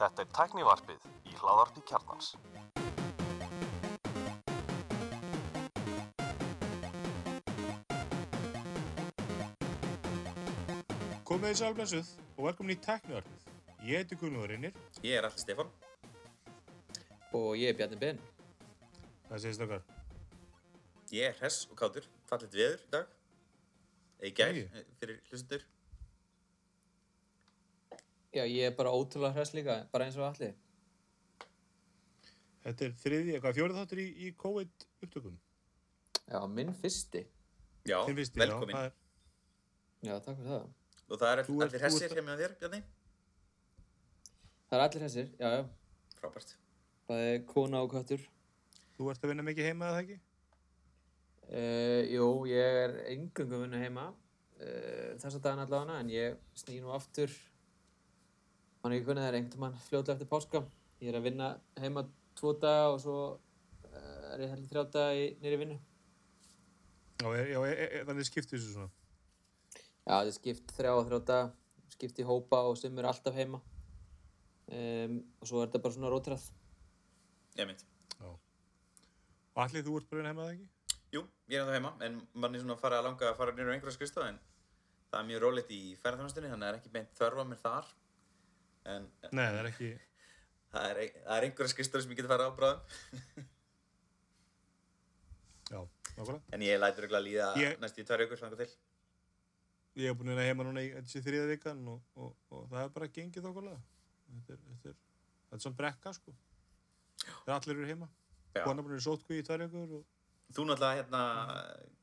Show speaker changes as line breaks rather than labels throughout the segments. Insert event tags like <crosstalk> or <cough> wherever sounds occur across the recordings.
Þetta er tæknivarpið í hláðarpi kjarnans.
Komið þið sálblessuð og velkomin í Teknivarpið. Ég heiti Gunnlóður Reynir.
Ég er allir Stefán.
Og ég er Bjarni Ben.
Það segist okkar.
Ég er hress og kátur. Fallit veður í dag. Eða í gær eh, fyrir hlustendur.
Já, ég er bara ótrúlega hress líka, bara eins og allir.
Þetta er þriði, eitthvað fjórið þáttur í, í COVID upptökum.
Já, minn fyrsti.
Já,
fyrsti,
velkomin.
Já, er,
Já, takk fyrir það.
Og það er
ert-
allir
þú
hressir
ert-
hjá mig og þér, Bjarni.
Það er allir hressir, já, já.
Frábært.
Það er kona og köttur.
þú ert að vinna mikið heima eða ekki?
Uh, jú, ég er engungu að vinna heima uh, þessa daginn allavega, en ég sný nú aftur. Man er ekki hvernig það er einhvern mann fljótlega eftir páska. Ég er að vinna heima tvo daga og svo uh, er ég heldur þrjá daga í, nýri vinnu.
Já, er, já er, er, þannig skiptir þessu svona.
Já, þetta er skipt þrjá og þrjá daga, skipt í hópa og sem er alltaf heima. Um, og svo er þetta bara svona rótrað.
Ég mynd.
Já. Og allir þú ert bara heima eða ekki?
Jú, ég er ennþá heima, en mann er svona að fara að langa að fara nýra á einhverja skristof, en það er mjög rólegt í ferðarþjónastunni, þannig að það er ekki beint þörfa mér þar. En
Nei, það er ekki.
það er, það er einhverja skristof sem ég geti farið á bráðum.
Já, nákvæmlega.
En ég lætur ekki að líða
Ég-
næstu í tvær ykkur, þannig til.
Ég hef búin að heima núna í þessi þriða vikan og, og, og það er bara gengið okkurlega. Þetta er, þetta er, þetta er svona brekka, sko. Þegar allir eru heima.
Já.
Kona búin að sótkví í tvær vikur og...
Þú náttúrulega hérna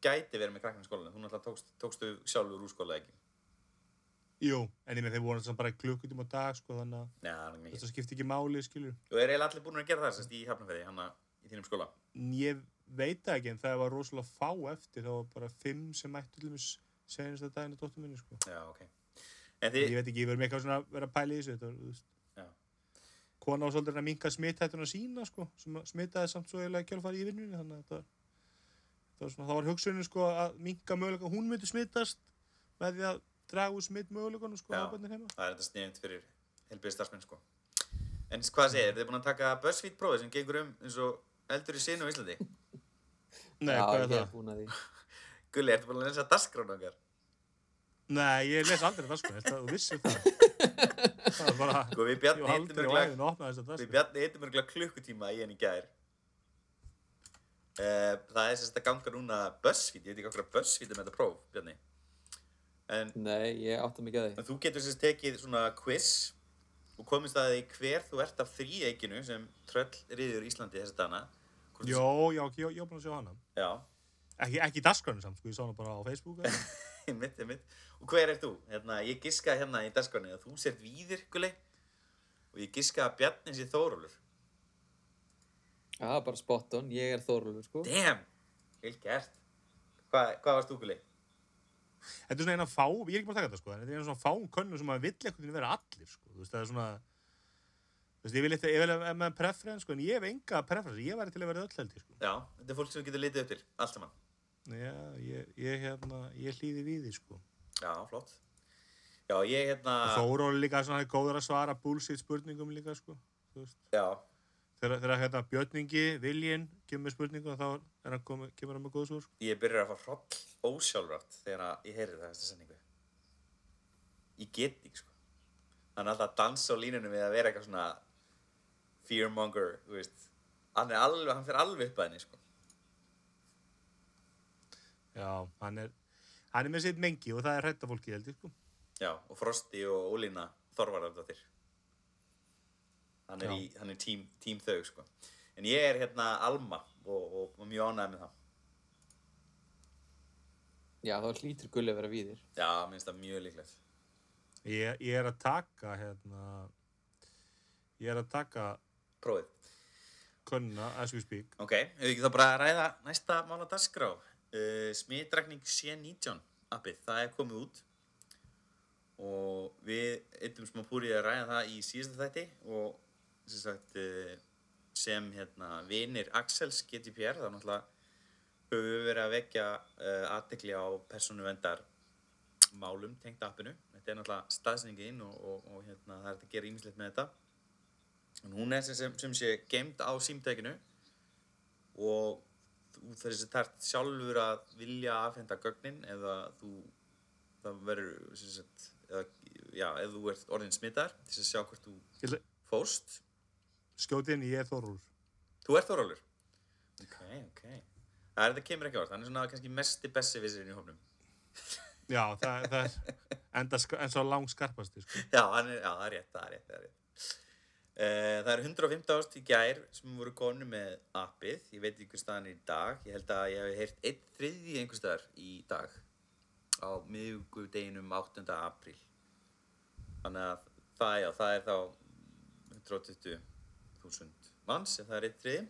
gæti verið með skólanum, þú náttúrulega tókst, tókstu sjálfur úr skóla ekki.
Jú, en ég með þeir voru að bara í klukkutíma á dag, sko, þannig að þetta skiptir ekki máli, skilur.
Og er eiginlega allir búin að gera það sérst í Hafnarfæði, hann í þínum skóla?
Ég veit ekki, en það var rosalega fá eftir, það var bara fimm sem mættu til þess senast að daginn á dóttur minni, sko.
Já, ok. En
Ég veit ekki, ég verður eitthvað svona að vera að pæla í þessu, þetta var, þú veist,
já,
kona á svolítið að minka smithættuna sína, sko, sem að smitaði samt svo eiginlega kjálfari í vinnunni, þannig að það var var hugsunin, sko, að minka möguleika, hún myndi smitast með því að draga úr smitt möguleikunum, sko,
Já.
að bönnir heima.
það er þetta sniðund fyrir helbið starfsmenn, sko. En hvað segir, þið er búin að taka BuzzFeed prófið sem gengur um eins og eldur í sinu á Íslandi?
Nei,
Já,
hvað er
ég
það?
er búin að því. <laughs>
Gulli, ertu búin að lesa dagskránu okkar?
Nei, ég les aldrei það, sko, þetta, þú vissir það. <laughs> það var bara,
við
ég
hittum
aldrei á
örgulega,
æðinu að opna þess að það,
við. Bjarni hittum örgulega klukkutíma í henni í gær. Uh, það er sérst að ganga núna BuzzFeed, ég veit ekki okkur að BuzzFeed er með þetta próf, Bjarni. En
Nei, ég átti mikið að því.
En þú getur sérst tekið svona quiz og komist að því hver þú ert af þríeikinu sem tröll riður Íslandi þessi dana. Hvort þú-
Jó, já, ég ég var búin að sjá hana.
Já,
Ekki, ekki í dagskranu samt, sko, ég sá hana bara á Facebook. eða. <laughs>
einmitt, einmitt. Og hver ert þú? Hérna, ég giska hérna í dagskonni að þú sért víðir, gulli, og ég giska að Bjarni sé Þórólfur.
Já, bara spot on. Ég er Þórólfur, sko.
Damn! Vel gert. Hva, hvað varst þú, gulli?
Þetta er svona eina fá, ég er ekki bara að taka þetta sko, þetta er eina svona fáum könnum sem maður vill eitthvað að vera allir sko, þú veist, það er svona, þú veist, ég vil eitthvað, ég vil að með preference sko, en ég hef enga preference, ég væri til að vera öll held ég sko.
Já, þetta er fólk sem getur litið upp til, allt saman.
Já, ég, ég hérna, ég hlýði við því sko.
Já, flott. Já, ég hérna...
Þóról líka svona er góður að svara bullshit spurningum líka sko, þú veist.
Já,
Þegar, þegar hérna Er hann komið, kemur hann með góð svör sko.
ég byrjar að fá hroll ósjálfrátt þegar að ég heyri það þessa sendingu. Ég get ekki, sko. Hann er alltaf að dansa á línunum við að vera eitthvað svona fearmonger, þú veist. Hann er alveg, hann fer alveg upp að henni, sko.
Já, hann er, hann er með sitt mengi og það er hrætta fólki held ég sko.
Já, og Frosti og Ólína Þorvarðardóttir. Hann er,
Já.
í, hann er tím, tím þau, sko. En ég er hérna Alma og, og, og mjög ánægð með það.
Já, þá hlýtur gulli að vera víðir.
Já, minnst það mjög líklegt.
Ég, ég er að taka, hérna, ég er að taka
Prófið.
könnuna as we speak.
Ok, hefur ekki þá bara að ræða næsta mál á dagskrá. Uh, Smitrakning C19 appið, það er komið út og við eitthvað smá púrið að ræða það í síðasta þætti og sem sagt uh, sem hérna vinir Axels GDPR, það er náttúrulega höfum við verið að vekja uh, aðtekli á persónuvendar málum tengt appinu. Þetta er náttúrulega staðsningin og, og, og hérna, það er að gera ímislegt með þetta. En hún er sem, sem, sem sé geimd á símtækinu og þú þessi þarft sjálfur að vilja afhenda gögnin eða þú það verður eða, já, ef þú ert orðin smittar til þess að sjá hvort þú fórst
Skjóti inn, ég er Þorúr.
Þú ert Þórólfur? Ok, ok. Það er þetta kemur ekki á orð, hann er svona kannski mesti bessi vissirinn í hófnum. <laughs>
Já, það, það er enda en svo lang skarpasti, sko.
Já, hann er, já, það er rétt, það er rétt, það er rétt. Uh, það er 115 ást í gær sem voru konu með appið, ég veit ekki hver staðan er í dag, ég held að ég hef heyrt einn þriði einhver staðar í dag á miðvíkudeginum 8. apríl. Þannig að það, já, það er þá 120.000 manns ef það er einn þriði.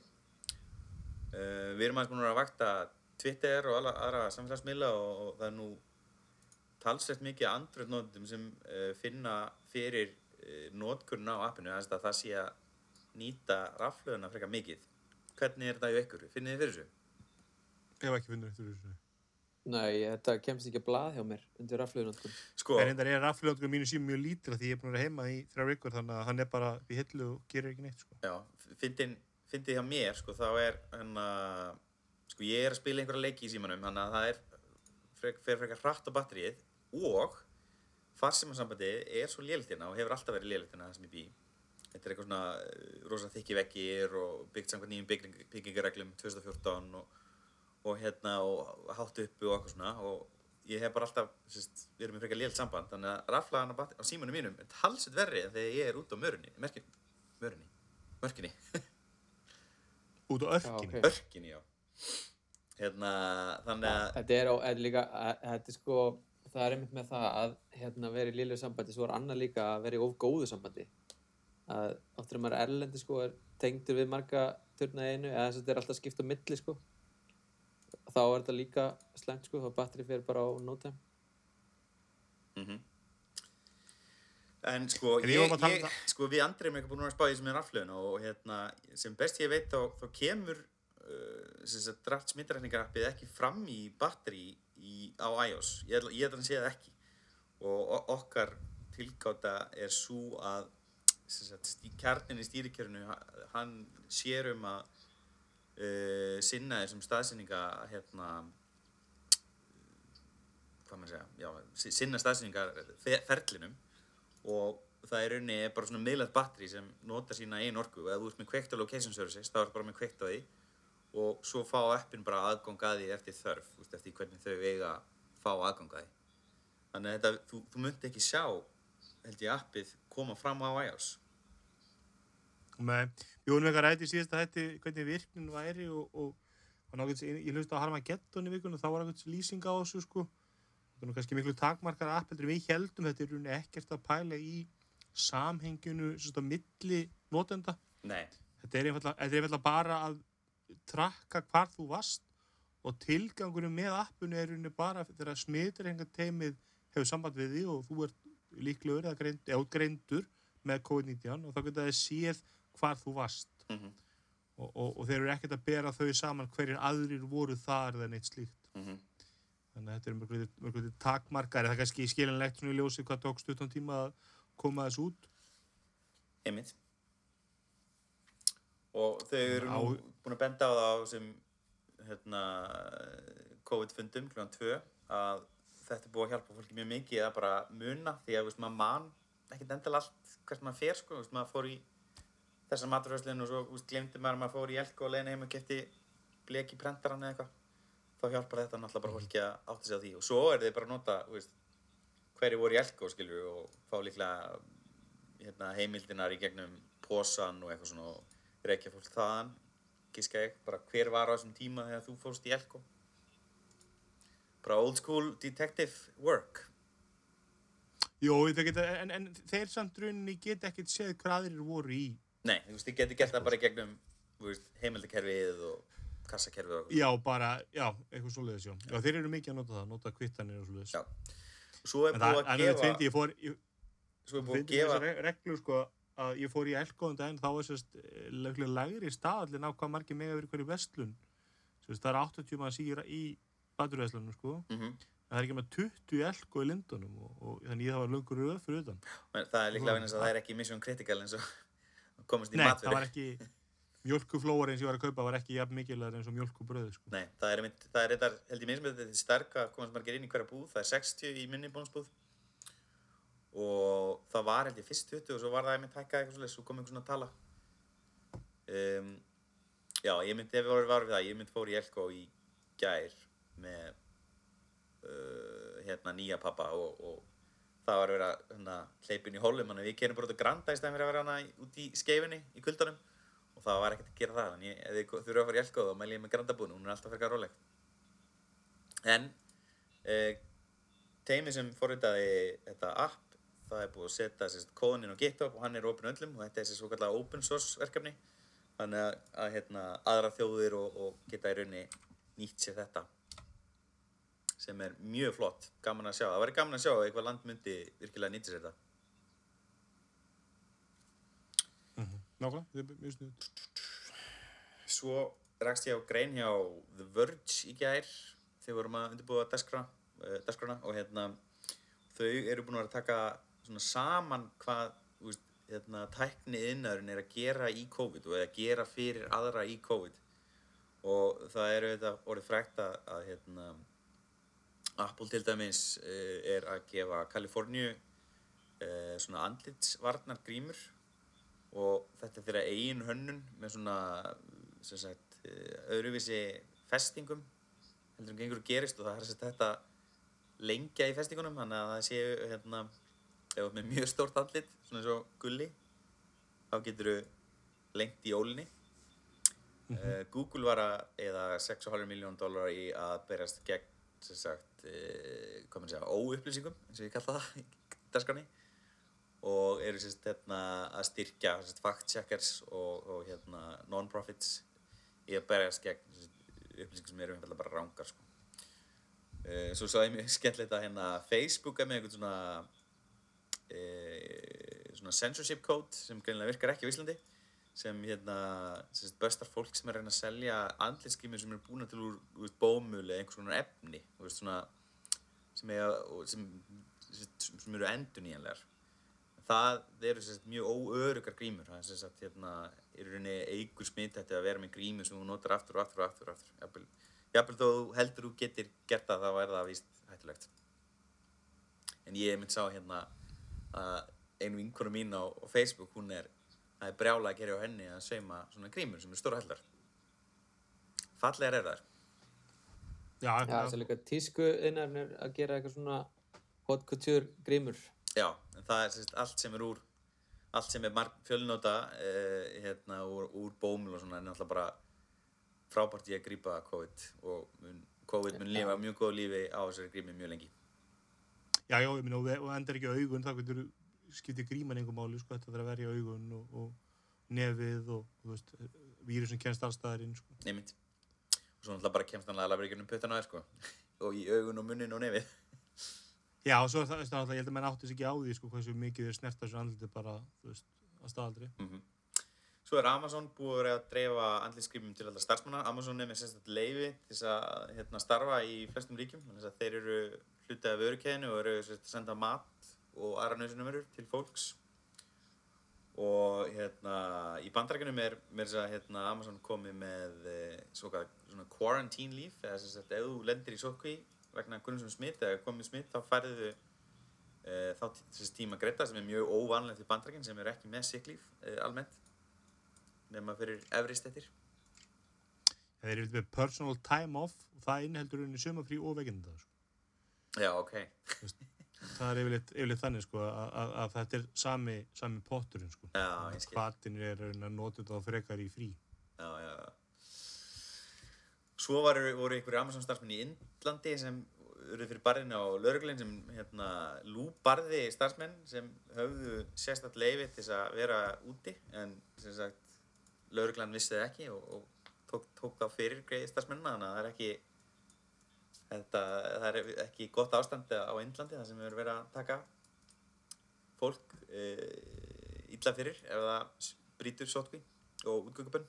Uh, við erum aðeins búin að vakta Twitter og alla, aðra samfélagsmiðla og, og það er nú talsvert mikið andröðnóndum sem uh, finna fyrir uh, nótkurinn á appinu þannig að það sé að nýta raflöðuna frekar mikið. Hvernig er þetta í ykkur? Finnið þið fyrir þessu?
Ef ekki finnur eftir þessu.
Nei, þetta kemst ekki að blað hjá mér undir rafluðunótkun.
Sko,
En reyndar er rafljóðunum mínu síma mjög lítil af því ég er búin að vera heima í þrjár vikur þannig að hann er bara í hillu og gerir ekki neitt, sko.
já, fyndin, fyndið hjá mér, sko, þá er hann að, sko, ég er að spila einhverja leiki í símanum, þannig að það er frek, fer frekar hratt á batterið og farsímasambandi er svo léltina og hefur alltaf verið léltina það sem ég bý. Þetta er eitthvað svona uh, rosa þykki veggir og byggt samkvæmt nýjum bygging, byggingareglum 2014 og, og hérna og hátt uppi og eitthvað svona og ég hef bara alltaf, sérst, við erum með frekar lélt samband þannig að raflaðan á, á símanum mínum er talsett verri en þegar ég er út á mörunni, merkin, mörunni, mörkinni, <laughs>
Út á örkinni.
ok.
örkinni, já. Hérna, þannig að,
Þetta er, á, er líka, að- þetta er sko, það er einmitt með það að hérna, vera í liðlegu sambandi, svo er annað líka að vera í of góðu sambandi. Að oftur að maður er erlendi sko, er tengdur við marga turna í einu, eða þess að þetta er alltaf skipt á milli sko. Þá er þetta líka slengt sko, þá batteri fyrir bara á no time.
mhm. En sko,
En
ég,
ég tala
ég,
um það-
sko, við andri erum ekki búin að spá í sem er raflöðuna og hérna, sem best ég veit þá, þá kemur uh, sem sagt, draft smittrækningarappið ekki fram í batteri í, á iOS. Ég ég held að sé það ekki. Og o- okkar tilgáta er svo að sem sagt, stí, kjarnin í stýrikjörnu, hann sér um að uh, sinna þessum staðsynninga hérna, hvað maður segja, já, si- sinna staðsynningar ferlinum og það er rauninni bara svona miðlægt batteri sem notar sína einn orku. Og ef þú ert með kveikt á location services þá er bara með kveikt á því og svo fá appin bara aðgang að því eftir þörf veist, eftir hvernig þau eiga fá aðgang að því. Þannig að þetta, þú, þú myndi ekki sjá held ég appið koma fram á iOS
Nei, við vorum eitthvað rætt í síðasta hætti hvernig virknin væri og, og, og nákvæmst, ég hlusti á Harmageddon í vikunum þá var eitthvað lýsing á þessu sko. Er nú kannski miklu takmarkar app heldur en við heldum þetta er rauninni ekkert að pæla í samhenginu svona milli notenda.
Nei,
þetta er einfallega, bara að trakka hvar þú varst og tilgangurinn með appinu er rauninni bara þegar smitur hengar teimið hefur samband við því og þú ert líklegur eða greindur með COVID-19 og þá getur það séð hvar þú varst.
Mhm,
og, og, og þeir eru ekkert að bera þau saman hverjir aðrir voru þar eða neitt slíkt.
Mhm.
Þannig að þetta er mörgulegt, mörgulegt takmarkar. Það er kannski skilinlegt svona í ljósið hvað tók stuttan tíma að koma þess út?
Einmitt. Og þau eru nú
Á-
búin að benda á það á þessum hérna, COVID-fundum kl. 2 að þetta er búið að hjálpa fólki mjög mikið að bara muna því að veist, maður man ekkert endilega allt hvert maður fer sko, veist, maður fór í þessa maturhauslinn og svo þú veist, glemdi maður að maður fór í elko og leiðin heim og kefti bleki prentaran eða eitthvað. Þá hjálpar þetta náttúrulega bara fólki að átta sig á því. Og svo er þið bara að nota veist, hverju voru í elko skilju og fá líklega hérna, heimildinar í gegnum posan og eitthvað svona og reykja fólk þaðan gíska ég, bara hver var á þessum tíma þegar þú fórst í elko? Bara old school detective work.
Jó, en, en þeir samt rauninni geta ekkert séð hvað aðrir voru í
nei, þú veist, þið getur gert það bara gegnum heimildakerfið og kassakerfið og
Já, bara, já, eitthvað svoleiðis, já. Já, þeir eru mikið að nota það, nota kvittanir og svoleiðis.
Já. og svo er
En það
búið
en
að
það
gefa
fyndi, ég fór, ég
svo er búið að gefa
þessar reglur, sko, að ég fór í elgóðum daginn, þá er sérst löglega lægri staðallin á hvað margir mega verið hverju vestlun. Sérst, það er 80 manns í, í baturveslunum, sko.
mm
En það er ekki með 20 í elgó í lindunum og, og þannig
komast í
Nei,
matveru.
það var ekki mjölkuflóar eins ég var að kaupa var ekki jafn mikilvægur eins og mjölkubröð sko.
Nei, það er, einmitt, það er þetta, held ég minnst með þetta er sterk að komast margir inn í hverja búð, það er 60 í minni bónusbúð og það var held ég fyrst 20 og svo var það einmitt hækkað eitthvað svo kom einhvern svona að tala. Um, já, ég myndi, ef við vorum varfið það, ég myndi fór í Elko í gær með uh, hérna nýja pappa og, og það var að vera hérna, hleypin í hólum, þannig að við kerum bara út á Granda í stæðan fyrir að vera hana út í skeifinni í kuldanum. Og það var ekkert að gera það, þannig ef þið þurfa að fara í Elko þá mæli ég með Grandabúðinu, hún er alltaf fyrir róleg. En eh, teimi sem forritaði þetta app, það er búið að setja sérst, kóðun inn á GitHub og hann er opinn öllum og þetta er þessi svo kallega open source verkefni. Þannig að, að hérna, aðra þjóðir og, og geta í rauninni nýtt sér þetta sem er mjög flott, gaman að sjá. Það væri gaman að sjá að eitthvað land myndi virkilega nýta sér
Nákvæmlega, þetta er mjög snuð.
Svo rakst ég á grein hjá The Verge í gær. Þegar vorum að undirbúa uh, dagskrána og hérna þau eru búin að taka saman hvað veist, hérna, tækni innæðurinn er að gera í COVID og að gera fyrir aðra í COVID. Og það eru þetta orðið frækt að hérna, Apple til dæmis uh, er að gefa Kaliforníu uh, svona andlitsvarnar grímur og þetta er þeirra eigin hönnun með svona sem sagt, eh, öðruvísi festingum heldur en gengur og gerist og það er þetta lengja í festingunum þannig að það séu hérna ef með mjög stórt andlit svona eins og gulli þá getur þú lengt í ólinni. Uh, Google var að eða 6,5 miljón dólar í að berjast gegn sem sagt uh, hvað maður segja, óupplýsingum eins og ég kalla það í dagskránni og eru sérst hérna að styrkja sérst fact-checkers og, og hérna non-profits í að berjast gegn upplýsingum sem eru einfallega bara rángar sko. uh, svo sá ég mjög <laughs> skemmtilegt að hérna Facebook er með einhvern svona uh, svona censorship code sem greinilega virkar ekki á Íslandi sem hérna sérst, bestar fólk sem er að reyna að selja andlinskimur sem eru búin til úr, úr bómul eða einhvers konar efni veist, svona, sem, og sem, sem, sem eru endurnýjanlegar. Það eru sem sagt, mjög óörugar grímur. Það er sem sagt hérna í rauninni eigur smittætti að vera með grímur sem þú notar aftur og aftur og aftur, aftur. Jafnvel, jafnvel þó heldur þú getur gert það þá er það víst hættulegt. En ég mynd sá hérna að einu vinkonu mín á, á Facebook hún er það er brjála að gera á henni að sauma svona grímur sem eru stóra hellar. Fallegar er þær.
Já,
Já, þess að líka tísku innarinn er að gera eitthvað svona hot couture grímur.
Já, en það er sérst, allt sem er úr allt sem er marg fjölnóta uh, hérna, úr, úr bómul og svona er náttúrulega bara frábært í að grípa COVID og mun, COVID mun lifa mjög góð lífi á þessari grími mjög lengi.
Já, já, ég minna, og, og endar ekki augun, þá getur skiptið gríman einhver máli, sko, þetta þarf að verja augun og, og nefið og, þú veist, vírusin kennst allstaðarinn, sko.
neymitt og svo náttúrulega bara kemst hann að lafa ekki um á þér sko <laughs> og í augun og munnin og nefið
Já, og svo er það, það, ég held að menn átti sig ekki á því, sko, hversu mikið þeir snerta þessu andliti bara, þú veist, að staðaldri.
Svo er Amazon búið að dreifa andlitskrifum til alltaf starfsmanna. Amazon er með sérstætt leifi til að hérna, starfa í flestum ríkjum. Þannig að þeir eru hlutið af vörukeðinu og eru senda mat og aðra nöðsynumverur til fólks. Og hérna, í bandarækjunum er þess að hérna, Amazon komið með eh, svo kallað svona quarantine leave eða sem sagt ef þú lendir í sótkví vegna grunnum sem smitt eða komið smitt þá færðu e, þá þessi tíma greita sem er mjög óvanlegt í bandarækjun sem eru ekki með sick leave e, almennt nema fyrir efri stettir
Þeir eru með personal time off og það inniheldur unni sumafrí og veginda, sko.
Já, ok.
Það er yfirleitt, yfirleitt þannig, sko, að, að, að þetta er sami, sami potturinn, sko. Hvatin er að nota þetta frekar í frí.
Já, já, já. Svo var, voru einhverju Amazon starfsmenn í Indlandi sem urðu fyrir barðinu á lauruglinn sem hérna lúbarði starfsmenn sem höfðu sérstætt leifi til að vera úti en sem sagt lauruglan vissi það ekki og, og tók, tók þá fyrir greið starfsmennina þannig að það er ekki þetta, það er ekki gott ástand á Indlandi þar sem við erum verið að taka fólk e, illa fyrir ef það brýtur sótkví og útgöngubönn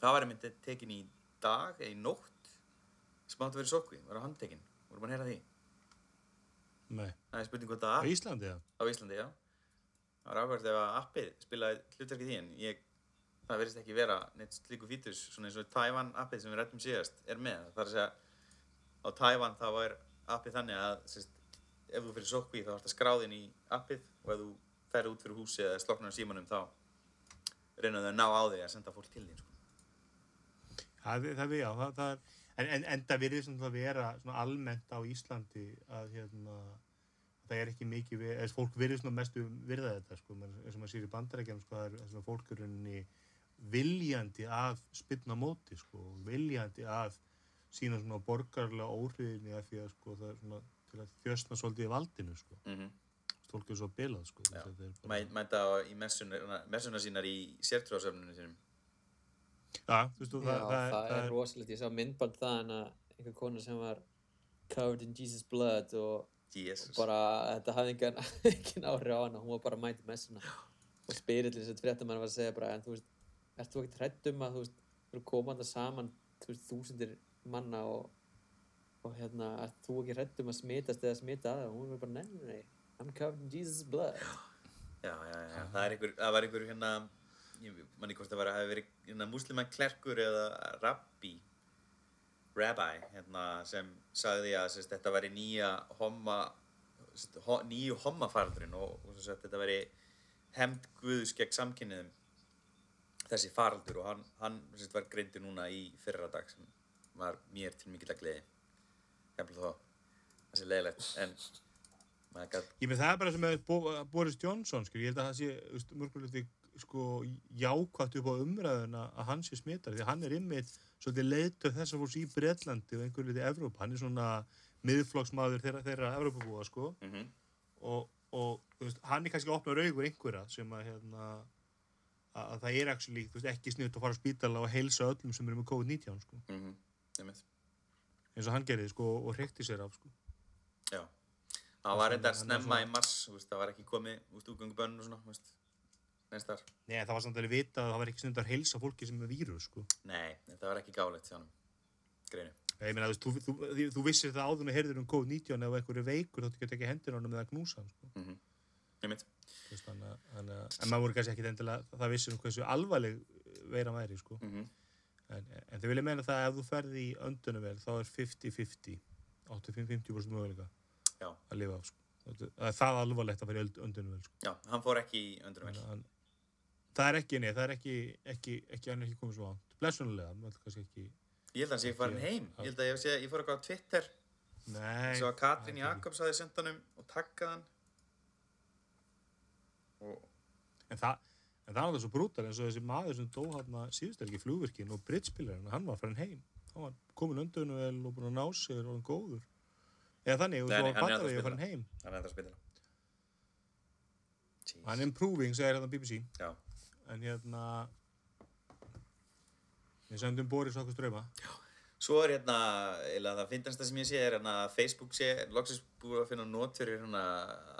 það var einmitt tekin í dag eða í nótt sem átti að vera sótkví, var á handtekin vorum að heyra því
Nei.
það er spurning hvort
Á
það
Íslandi, já.
á Íslandi, já Það var áhverjast ef að appið spilaði hlutverkið því en ég, það verðist ekki vera neitt slíku fítus svona eins og Taiwan appið sem við rættum síðast er með. Það er að segja á Taiwan þá er appið þannig að sérst, ef þú fyrir sókví þá ert að skráðin í appið og ef þú ferð út fyrir húsi eða sloknar símanum þá reyna þau að ná á þig að senda fólk til þín. Sko.
Það, það, já, það, það er, en, en enda virðist svona að vera svona almennt á Íslandi að hérna, það er ekki mikið, eða fólk virðist svona mestu virða þetta, sko, menn, eins og maður sér í bandarækjum, sko, það er það sem að fólk er rauninni viljandi að spynna móti, sko, viljandi að sína svona borgarlega óhriðinni af því að, sko, það er svona til að þjösna svolítið í valdinu, sko,
Mm -hmm.
fólk er svo bilað, sko, er bara,
Mæ, mænta á í messuna, messuna sínar í sértrúasöfnunum sínum.
já, þú veist, og
Já,
það,
það, er rosalegt, ég sá myndband þaðan að einhver kona sem var covered in Jesus blood og
Jesus.
bara þetta hafði engan, <laughs> engin áhrif á hana, hún var bara mænt í messuna og spyrillin sem fréttamann var að segja bara, en þú veist, ert þú ekkert hrædd um að þú veist, þú eru komanda saman þú veist, þúsundir manna og, og hérna, ert þú ekki hrædd um að smitast eða smita aðra og hún var bara, nei, nei, I'm covered in Jesus blood
Já, já, já. Það, er einhver, það var einhver hérna, ég manni hvort það var að hafa verið hérna, muslima klerkur eða rabbi, rabbi, hérna, sem sagði að sérst, þetta væri nýja homma, ho, nýju hommafaraldurinn og, og sérst, þetta væri hemd guðus gegn samkynniðum þessi faraldur og hann, hann sérst, var greindur núna í fyrra dag sem var mér til mikill að gleði. Jafnvel þó, það sé leiðilegt, en gæt
Ég með það er bara sem með Bo Boris Johnson, skil, ég held að það sé mörguleiti sko jákvæmt upp á umræðuna að hann sé smittar því hann er ymmið svolítið leiðtöð þess að fólks í Bretlandi og einhverju liti Evrópa, hann er svona miðflokksmaður þeirra, þeirra Evrópabúa sko
mm -hmm.
og, og veist, hann er kannski að opna augur einhverja sem að hérna að, að það er actually, veist, ekki sniðt að fara á spítala og heilsa öllum sem eru með COVID-19 sko,
Mm -hmm.
Eins og hann gerði sko og hrekti sér af sko
Já. Það var reyndar snemma í mars, það var ekki komið þú veist, neins þar.
Nei, það var samt alveg vita að það var ekki sniðt að heilsa fólki sem er vírus sko
Nei, þetta var ekki hann, greinu.
Ég meina, þú, þú, þú, þú, vissir það áður með heyrður um COVID-19 ef einhver er veikur þá þú getur ekki hendur honum eða knúsa hann sko.
Mm -hmm.
Að- þannig, að- en maður voru kannski ekki endilega það vissir um hversu alvarleg veiran væri sko.
Mm
en, en þau vilja meina það að ef þú ferði í öndunum þá er 50-50 85-50% möguleika
Já.
að lifa af sko. Það er það alvarlegt að fara í öndunum sko.
Já, hann fór ekki í öndrum vel.
Hann- það er ekki, nei, það er ekki ekki, ekki, hann er ekki komið svo ánt blessunulega, maður kannski ekki
Ég held að hann sé farin
Ekki-
heim. Ég held að ég, sé, ég fór eitthvað á Twitter,
nei,
svo að
það ekki-
Jakobs hafði sendt honum og taggað hann. Og,
En það, en það var það svo brútal eins og þessi maður sem dó hann síðust er ekki flugvirkin og brittspilarinn, hann var farin heim. Hann var komin undunum vel og búin að ná sér og hann góður. Eða þannig, og svo var
að
farin heim.
hann er þetta að spila.
Hann er improving, segir hérna BBC.
Já.
En hérna, við sendum Boris okkur ströma.
Svo er hérna, eða það finnast það sem ég sé er hérna að Facebook sé, loksins búið að finna nót fyrir hérna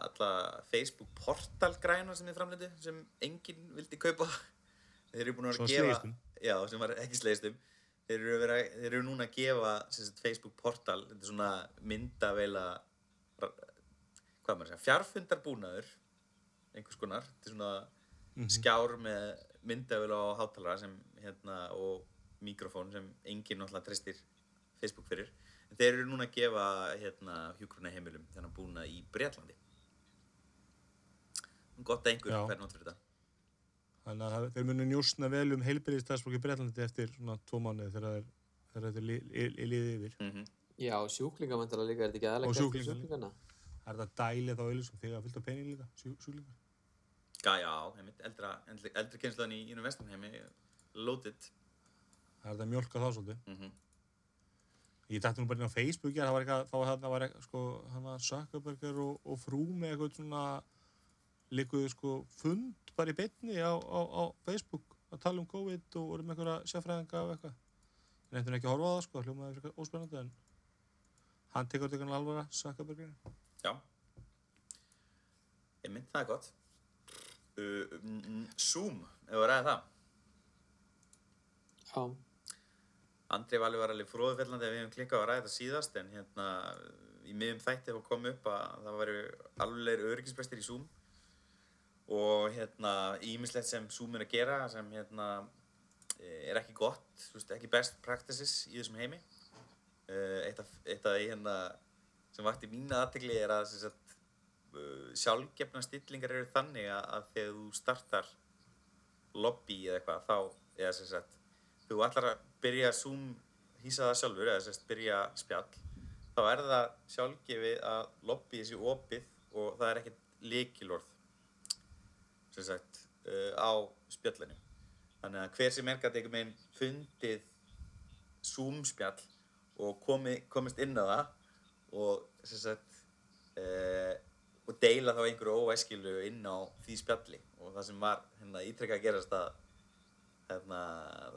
alla Facebook portal græna sem þið framleiti, sem enginn vildi kaupa. Þeir eru búin að vera
Svo
að gefa...
slegist um.
Já, sem var ekki slegist um. Þeir eru, vera, þeir eru núna að gefa sagt, Facebook portal, þetta er svona myndaveila, hvað maður segja, fjarfundarbúnaður, einhvers konar, þetta er svona skjár með myndavél og hátalara sem hérna og mikrofón sem enginn náttúrulega treystir Facebook fyrir en þeir eru núna að gefa hérna hjúkruna heimilum þennan búna í Bretlandi gott að einhver fær nót fyrir þetta
Þannig að þeir munu njósna vel um heilbyrðisdagsfólki í Breitlandi eftir svona tvo mánuði þegar er, þetta er li, li, li, liðið yfir.
mm -hmm.
Já, sjúklingamöndala líka, er þetta ekki aðlega
Og sjúklinga líka.
sjúklingana?
Það er þetta dælið þá auðvitað þegar það fyllt á pening líka, sjú, sjúklingar.
Já, já, heimitt, eldra, eldri, eldri kynslaðin í Ínum Vestamheimi loaded
Það er þetta að mjölka þá svolítið.
mm -hmm.
Ég dætti nú bara inn á Facebook, það var eitthvað, þá var það var eitthvað, sko, hann var Zuckerberger og, og frú með eitthvað svona líkuðu, sko, fund bara í beinni á, á, á Facebook að tala um COVID og voru með einhverja sérfræðinga og eitthvað. Ég nefndi ekki að horfa á það, sko, hljómaði fyrir eitthvað óspennandi, en hann tekur þetta eitthvað alvara, Zuckerberger.
Já Einmitt, það er gott uh, mm, mm, Zoom, ef við ræðum það
Já,
Andri Valur var alveg fróðufellandi að við hefum klikkað á að ræða þetta síðast en hérna í miðum þætti hefur komið upp að það væri alvegir öryggisbrestir í Zoom. Og hérna ímislegt sem Zoom er að gera sem hérna eh, er ekki gott, veist, ekki best practices í þessum heimi. Eh, eitt af, því hérna sem vakti mína aðtegli er að sagt, uh, sjálfgefna stillingar eru þannig að, þegar þú startar lobby eða eitthvað þá eða sem sagt þú ætlar að byrja Zoom hýsa það sjálfur eða sagt byrja spjall þá er það sjálfgefið að lobby sé opið og það er ekkert líkilorð sem sagt uh, á spjallinu. Þannig að hver sem er gæti einhvern veginn fundið Zoom spjall og komi, komist inn á það og sem sagt uh, og deila þá einhverju óæskilu inn á því spjalli. Og það sem var hérna ítrekka að gerast að hérna,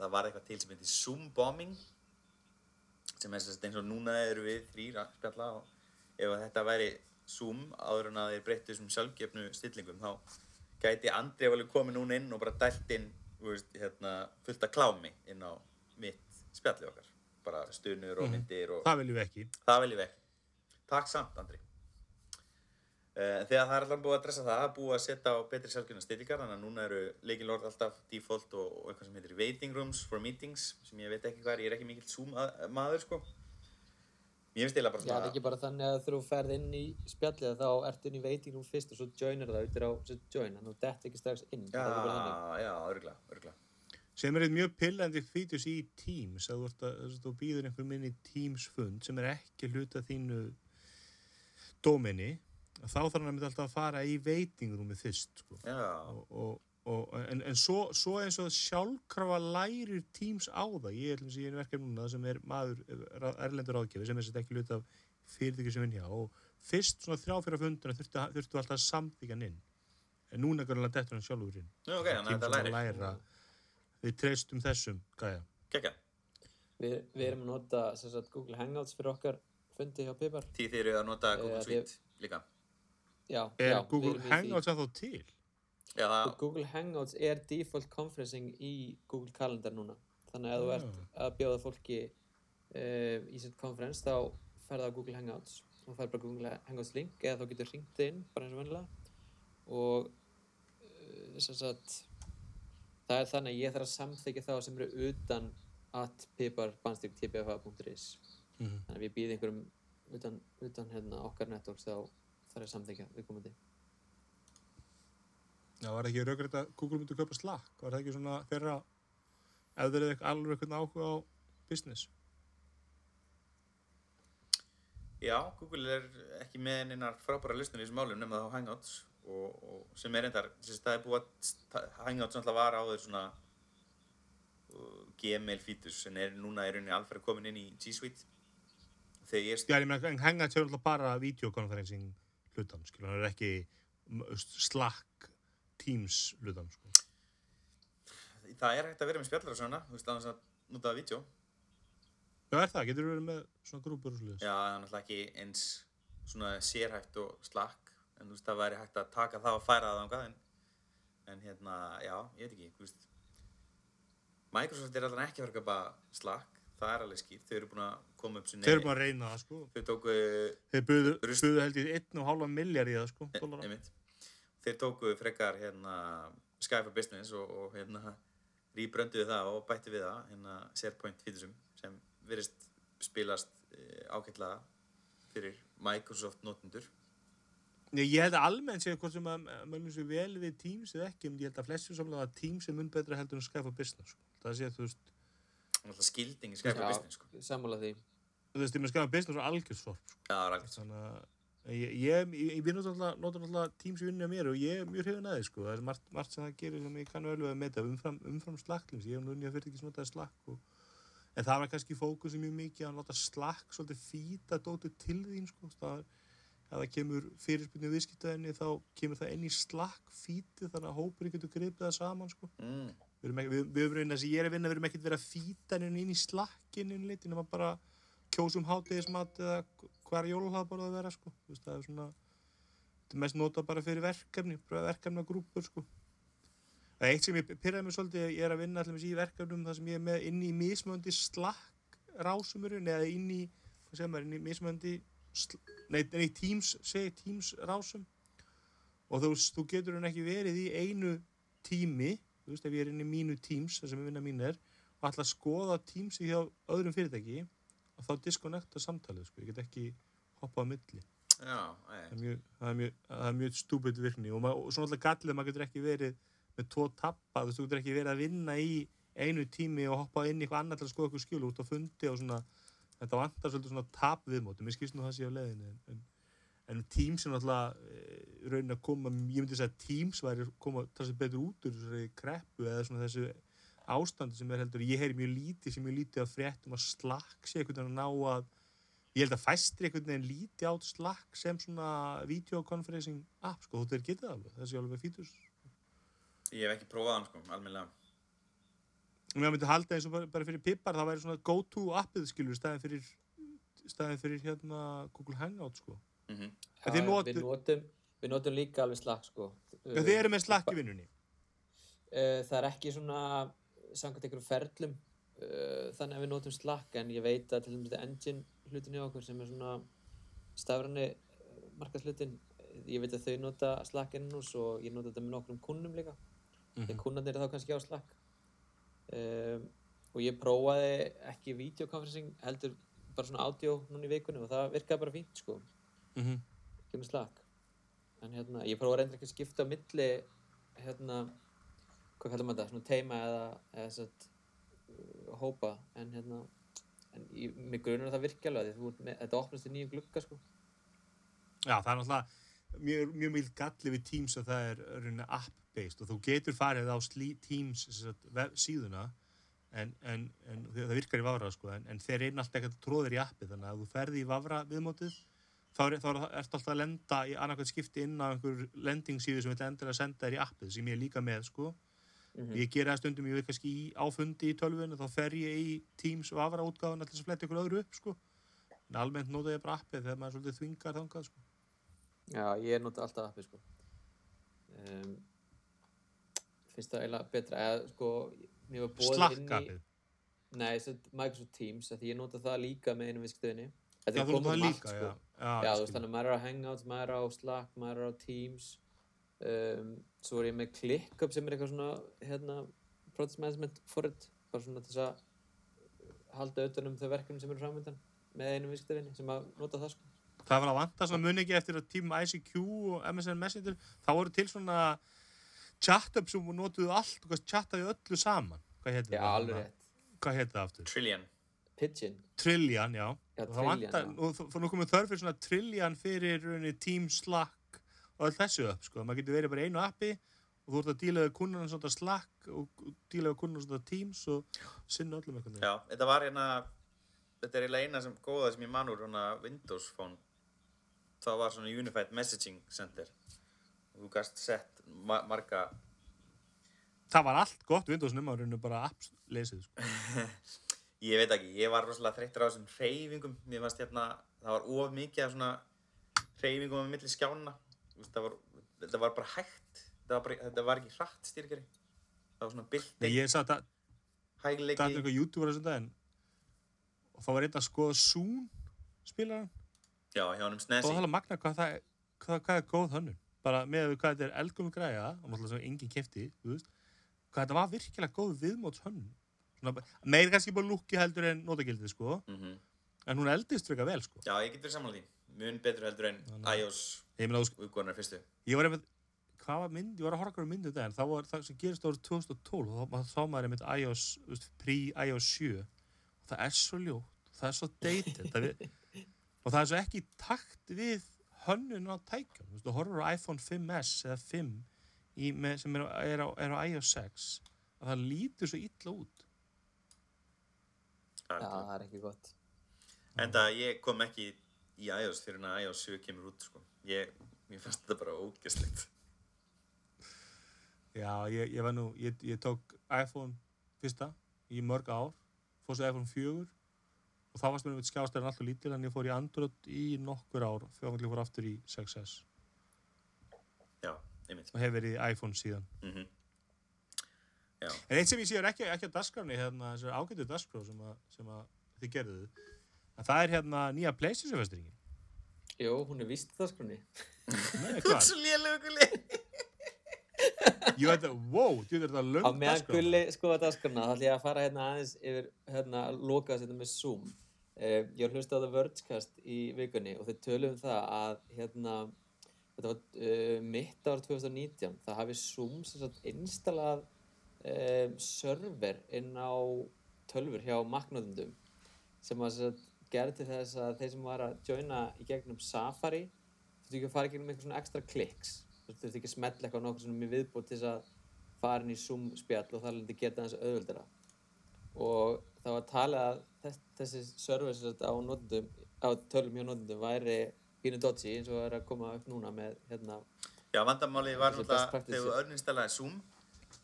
það var eitthvað til sem heitir Zoom bombing sem er eins og núna eru við þrýr að spjalla og ef að þetta væri Zoom áður en að þeir breyttu þessum sjálfgefnu stillingum þá gæti Andri alveg komið núna inn og bara dælt inn veist, hérna, fullt af klámi inn á mitt spjalli okkar bara stunur og
Mhm.
myndir og
Það viljum við ekki.
það viljum við ekki takk samt Andri Uh, þegar það er alltaf búið að dressa það, búið að setja á betri sjálfgjörna stillingar, þannig að núna eru leikilord alltaf default og, og eitthvað sem heitir waiting rooms for meetings, sem ég veit ekki hvað er, ég er ekki mikill Zoom að, maður, sko. Mér finnst eiginlega bara
Já, það
svona,
er ekki bara þannig að þú ferð inn í spjallið þá ertu inn í waiting room fyrst og svo joinar það út á join, þannig að þú dett ekki strax inn.
já,
Það er bara þannig.
já, örgla, örgla.
Sem er eitt mjög pillandi fítus í Teams, að þú, ert að, að þú býður einhver minni Teams fund sem er ekki hluta þínu dómeni, þá þarf hann að mynda alltaf að fara í veitingrúmi fyrst, sko.
Já,
Og, og, og, en, en svo, svo eins og sjálfkrafa lærir Teams á það, ég er einu verkefni núna sem er maður, erlendur áðgjafi sem er sett ekki hluta af fyrirtæki sem vinn hjá og fyrst svona þrjá fyrir funduna þurftu, þurftu alltaf að samþykja hann inn. En núna görðanlega dettur hann sjálfur inn.
já, ok, þannig að
er að læra. Við treystum þessum, gæja.
Kekja,
Við, við erum að nota sem sagt, Google Hangouts fyrir okkar fundi hjá Pipar.
því þið eru að nota Google Suite líka.
Já,
Er
já,
Google. Hangouts að þá til?
Já,
Google Hangouts er default conferencing í Google Calendar núna. Þannig að ef þú ert að bjóða fólki uh, í sitt conference þá ferða á Google Hangouts og fær bara Google Hangouts link eða þá getur hringt inn bara eins og vennilega og uh, sem sagt það er þannig að ég þarf að samþykja þá sem eru utan at pipar.tpfa.is
Mhm.
þannig að við býðum einhverjum utan, utan hérna, okkar networks þá þarf að samþykja viðkomandi
Já, var það ekki raugrætt að Google myndi kaupa Slack? Var það ekki svona þeirra, ef þeir eru alveg eitthvað áhuga á business?
já, Google er ekki með einar frábæra listun í þessum málum nema þá Hangouts og, og sem er að er búið að Hangouts náttúrulega var áður svona uh, Gmail fítus en er núna í rauninni alferð komin inn í G Suite þegar ég
Já, ég meina, Hangouts er alltaf bara videokonferencing hlutan, skilur, hann er ekki Slack Teams hlutan, sko.
það er hægt að vera með spjallar og svona þú veist, annars að nota það vídeo
Já, er það? Getur verið með svona grúpur og sluðis?
já, það er náttúrulega ekki eins svona sérhægt og slakk en þú veist, það væri hægt að taka það og færa það þangað en, en hérna, já, ég veit ekki þú veist Microsoft er allan ekki vera að kaupa slakk það er alveg skýrt, þau eru búin að koma upp sinni
Þeir eru bara að reyna það, sko.
þau tóku
Þeir buðu, buðu held ég 1,5 miljard í það, sko,
E- einmitt. Þeir tóku frekar hérna, Skype for Business og, og hérna, rýbrönduðu það og bættu við það hérna, SharePoint Featuresum sem virðist spilast e, ágætlega fyrir Microsoft notendur.
Ég held að almennt séu hvort sem að mönnum séu vel við Teams eða ekki, en ég held að flestir samlega að Teams er mun betra heldur en Skype for Business, sko. Það sé að þú veist,
Náttúrulega skilding í for Business. Sko.
sammála því
þú veist, ég með for Business og algjörsorp, sko.
Já, það
þannig að ég, ég, ég, ég notar alltaf, alltaf Teams í vinnu á mér og ég er mjög hrifin að þið sko. það er margt, margt sem það gerir sem ég kann vel við að meta umfram, umfram slakklins, ég hef nú unnið að fyrir ekki notaði slakk og, en það var kannski fókusi mjög mikið að nota slakk svolítið fýta dótið til þín sko. það ef það kemur fyrirspilni viðskiptaðinni þá kemur það inn í slakk fýti þannig að hópurinn getur gripið það saman sko.
Mm.
Við við, við erum reyna, ég er að vinna, við erum ekkert verið að fýta henni inn í slakkinu litin, nema bara kjósum hátegismat eða hvað er jólahlaðborð að vera sko. Veist, það er svona þetta er mest notað bara fyrir verkefni bara verkefna grúpur sko. það er eitt sem ég pyrraði mig svolítið ég er að vinna allir í verkefnum þar sem ég er með inn í mismöndi slakk rásumurinn eða inn í maður, inn í mismöndi nei, nei, teams, segi teams rásum og þú, þú getur hann ekki verið í einu tími þú veist, ef ég er inn í mínu teams það sem vinna mín er og ætla að skoða teamsi hjá öðrum fyrirtæki og þá disconnecta samtalið, sko, ég get ekki hoppað á milli.
Já,
það er mjög, það er mjög, það er mjög stúbid virkni. Og, og svona alltaf gallið maður getur ekki verið með tvo tappa, þú veist, þú getur ekki verið að vinna í einu tími og hoppa inn í eitthvað annað til að skoða eitthvað skjúl út á fundi og svona, þetta vantar svolítið svona tap viðmóti, mér skilst nú það sé á leiðinu en, en, en Teams er náttúrulega e, raunin að koma, ég myndi segja að Teams væri að koma þessi betur út úr þessari kreppu eða svona þessu ástandi sem er heldur, ég heyri mjög lítið sem mjög lítið að fréttum að slakk sé einhvern veginn að ná að ég held að fæstir einhvern veginn líti át slakk sem svona videoconferencing app sko, þú þeir getið alveg, þessi alveg fítus
ég hef ekki prófað hann, sko, almennilega.
og mér myndi halda eins og bara, bara fyrir pippar það væri svona go to appið skilur staðin fyrir, staðin fyrir hérna Google Hangout sko
Mm
En þið
Já,
notið-
við, notum, við notum líka alveg Slack sko.
þið eru með slakk í vinnunni?
Uh, það er ekki svona samkvæmt einhverjum ferlum uh, þannig að við notum Slack en ég veit að til dæmis þetta engine hlutin hjá okkur sem er svona stafræni uh, markaðslutin ég veit að þau nota Slack innan hús og ég nota þetta með nokkrum kunnum líka. Þegar kunnarnir er þá kannski á Slack. Um, og ég prófaði ekki videokonferencing heldur bara svona audio núna í vikunni og það virkaði bara fínt sko
mm -hmm.
ekki með Slack en hérna, ég prófaði reyndir ekki að skipta á milli hérna hvað kallar maður þetta, svona teima eða, eða satt, uh, hópa. En hérna en ég, mig grunur að það virki alveg því þú ert með, þetta opnast í nýjum glugga sko.
Já, það er náttúrulega mjög, mjög mjög galli við Teams að það er rauninni app-based og þú getur farið á slí, Teams sem sagt, vef, síðuna en, en, en það virkar í Vafra sko, en, en þeir reyna alltaf ekki að tróðir í appið þannig að ef þú ferði í Vafra viðmótið þá er, ertu alltaf að lenda í annarkvæmt skipti inn á einhver lending síðu sem vil endur að senda þér í appið sem ég er líka með sko.
Mhm.
ég gera það stundum, ég veit kannski í áfundi í tölvunni, þá fer ég í Teams Vafra útgáðan til þess að fletta ykkur öðru upp sko. En almennt nota ég bara appið þegar maður svolítið þvingar þangað sko.
Já, ég nota alltaf appi sko. Um, finnst það eiginlega betra eða sko, í
Slack-appið
Nei, Microsoft Teams, því ég nota það líka með einu viðskiptöðinni Þetta
Já,
er komið
líka,
sko.
já. Já,
Já, þú veist, þannig að maður er á Hangouts, maður er á Slack, maður er á Teams um, Svo er ég með ClickUp sem er eitthvað svona, hérna, Project Management forrit bara svona þess að halda auðvitað um þau verkefni sem eru framöndan með einu viðskiptöðinni sem að nota það, sko
Það var að vanta svona muni ekki eftir að tíma ICQ og MSN Messenger, þá voru til svona chat-up sem notuðu allt og chattaði öllu saman. Hvað heitir
Já,
það?
alveg rétt
Hvað heitir það aftur?
Trillion.
Pigeon,
Trillian, já.
Já,
það vantar, og það nú komið þörf fyrir svona Trillian fyrir Team Slack og öll þessu upp, sko. Maður getur verið bara í einu appi og þú ert að díla við kunnan svona Slack og díla við kunnan svona Teams og sinna öllum eitthvað.
Já, þetta var hérna, þetta er eiginlega eina sem góða sem ég man úr hérna Windows Phone. Það var svona Unified Messaging Center. Og þú gast sett ma marga,
Það var allt gott Windows nema rauninni bara apps lesið, sko. <laughs>
ég veit ekki, ég var rosalega þreyttur á þessum hreyfingum. Mér fannst hérna, það var of mikið af svona hreyfingum á milli skjána. Það var, þetta var bara hægt. Þetta var, bara, þetta var ekki hratt styrkari. Það var svona
Nei,
bylting,
ég satt að það er eitthvað YouTube á þessum daginn og þá var einn að skoða Zoom spilaran
Já, hjá honum
og
Snesi.
það er magna hvað það er hvað, hvað er góð hönnun bara með við hvað þetta er elgum græja og náttúrulega sem enginn veist, hvað þetta var virkilega góð viðmóts Svona, meir kannski bara lúki heldur en notagildið sko.
Mm
en hún eldist freka vel sko.
Já, ég get verið samanlega því. Mun betur heldur en iOS útgóðanar fyrstu.
ég var einmitt hvað var mynd, ég var að horfa okkur myndu þetta en það var það sem gerist árið 2012 og þá sá maður einmitt iOS, pre-iOS 7 og það er svo ljótt. Það er svo dated. Það við, og það er svo ekki takt við hönnun á tækjum, þú veist, þú horfur á iPhone 5S eða 5 í, með, sem er, á- er, á, er á iOS 6 að það lítur svo illa út
Já, það er ekki gott
En það ég kom ekki í iOS fyrir en að iOS 7 kemur út, sko. Ég, mér fannst þetta bara ógeðslegt.
já, ég, ég var nú, ég, ég tók iPhone fyrsta í mörg ár fór svo iPhone 4 og þá varst mér með skjástæðan alltaf lítil en ég fór í Android í nokkur ár þegar ég fór aftur í 6S
Já, einmitt.
og hef verið í iPhone síðan
Mm Já,
en eitt sem ég sé er ekki, ekki að dasgrafni hérna, þessar ágættu dasgraf sem, að, sem að þið gerðuð en það er hérna nýja PlayStation festiringin
Jú, hún er vist það skrunni
Nei,
Þú <laughs>
hvað?
ert svo lélegu gulli. <laughs>
Ég veit að, wow, þú veit að
Á
löng
meðan
dagskrá.
Gulli skoða dagskrana þá ætlum ég að fara hérna aðeins yfir hérna að loka þetta með Zoom. Uh, ég var hlustað á það Wordscast í vikunni og þeir töluðum það að hérna þetta var uh, mitt ár 2019 það hafi Zoom sem sagt installað um, server inn á tölfur hjá Mac-notendum sem að sem gerði til þess að þeir sem var að joina í gegnum Safari þurftu ekki að fara í gegnum eitthvað svona ekstra kliks þurftu ekki að smetla eitthvað nokkuð svona með viðbútt til þess að fara inn í Zoom spjall og það lindi geta þess auðvöldara og það var talið að þess, þessi server sem á notendum á tölum hjá notendum væri pínu dodgy eins og er að koma upp núna með hérna
Já, vandamálið var náttúrulega þegar þú örninstallaði Zoom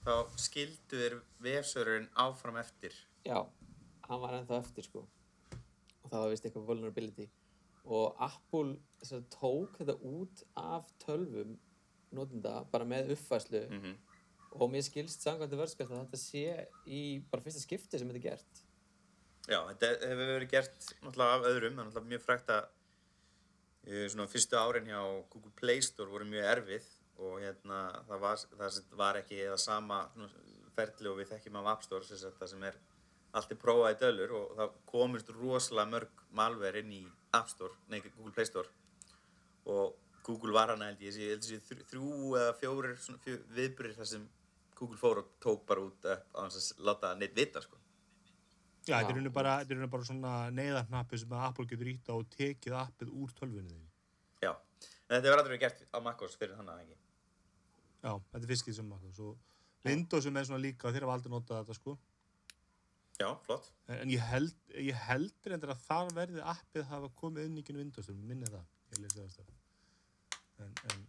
þá skildu þér vefsörurinn áfram eftir.
Já, hann var ennþá eftir sko. Og það var vist eitthvað vulnerability. Og Apple sagt, tók þetta út af tölvum notenda bara með uppfæslu
Mm
og mér skilst samkvæmdi verðskast að þetta sé í bara fyrsta skipti sem þetta er gert.
Já, þetta hefur verið gert náttúrulega af öðrum, það er náttúrulega mjög frægt að eh, svona fyrstu árin hjá Google Play Store voru mjög erfið og hérna það var, það var ekki eða sama ferli og við þekkjum af App Store sem, það sem er allt er prófað í dölur og það komist rosalega mörg malver inn í App Store, nei Google Play Store og Google var hana held ég, ég held þessi þrjú, þrjú eða fjórir svona fjó, viðbyrðir þar sem Google fór og tók bara út upp á þess að láta neitt vita sko.
Já, þetta er bara, er bara svona neyðarnappi sem að Apple getur ítt á og tekið appið úr tölvunni þinni.
Já, en þetta hefur aldrei verið gert á MacOS fyrir þannig ekki.
Já, þetta er fiskið sem Apple. Svo Windows sem er svona líka, þeir hafa aldrei notað þetta sko.
Já, flott.
En, en ég held, ég held reyndar að þar verði appið hafa komið inn í kynnu Windows, þegar minni það. Ég lesi það. En, en,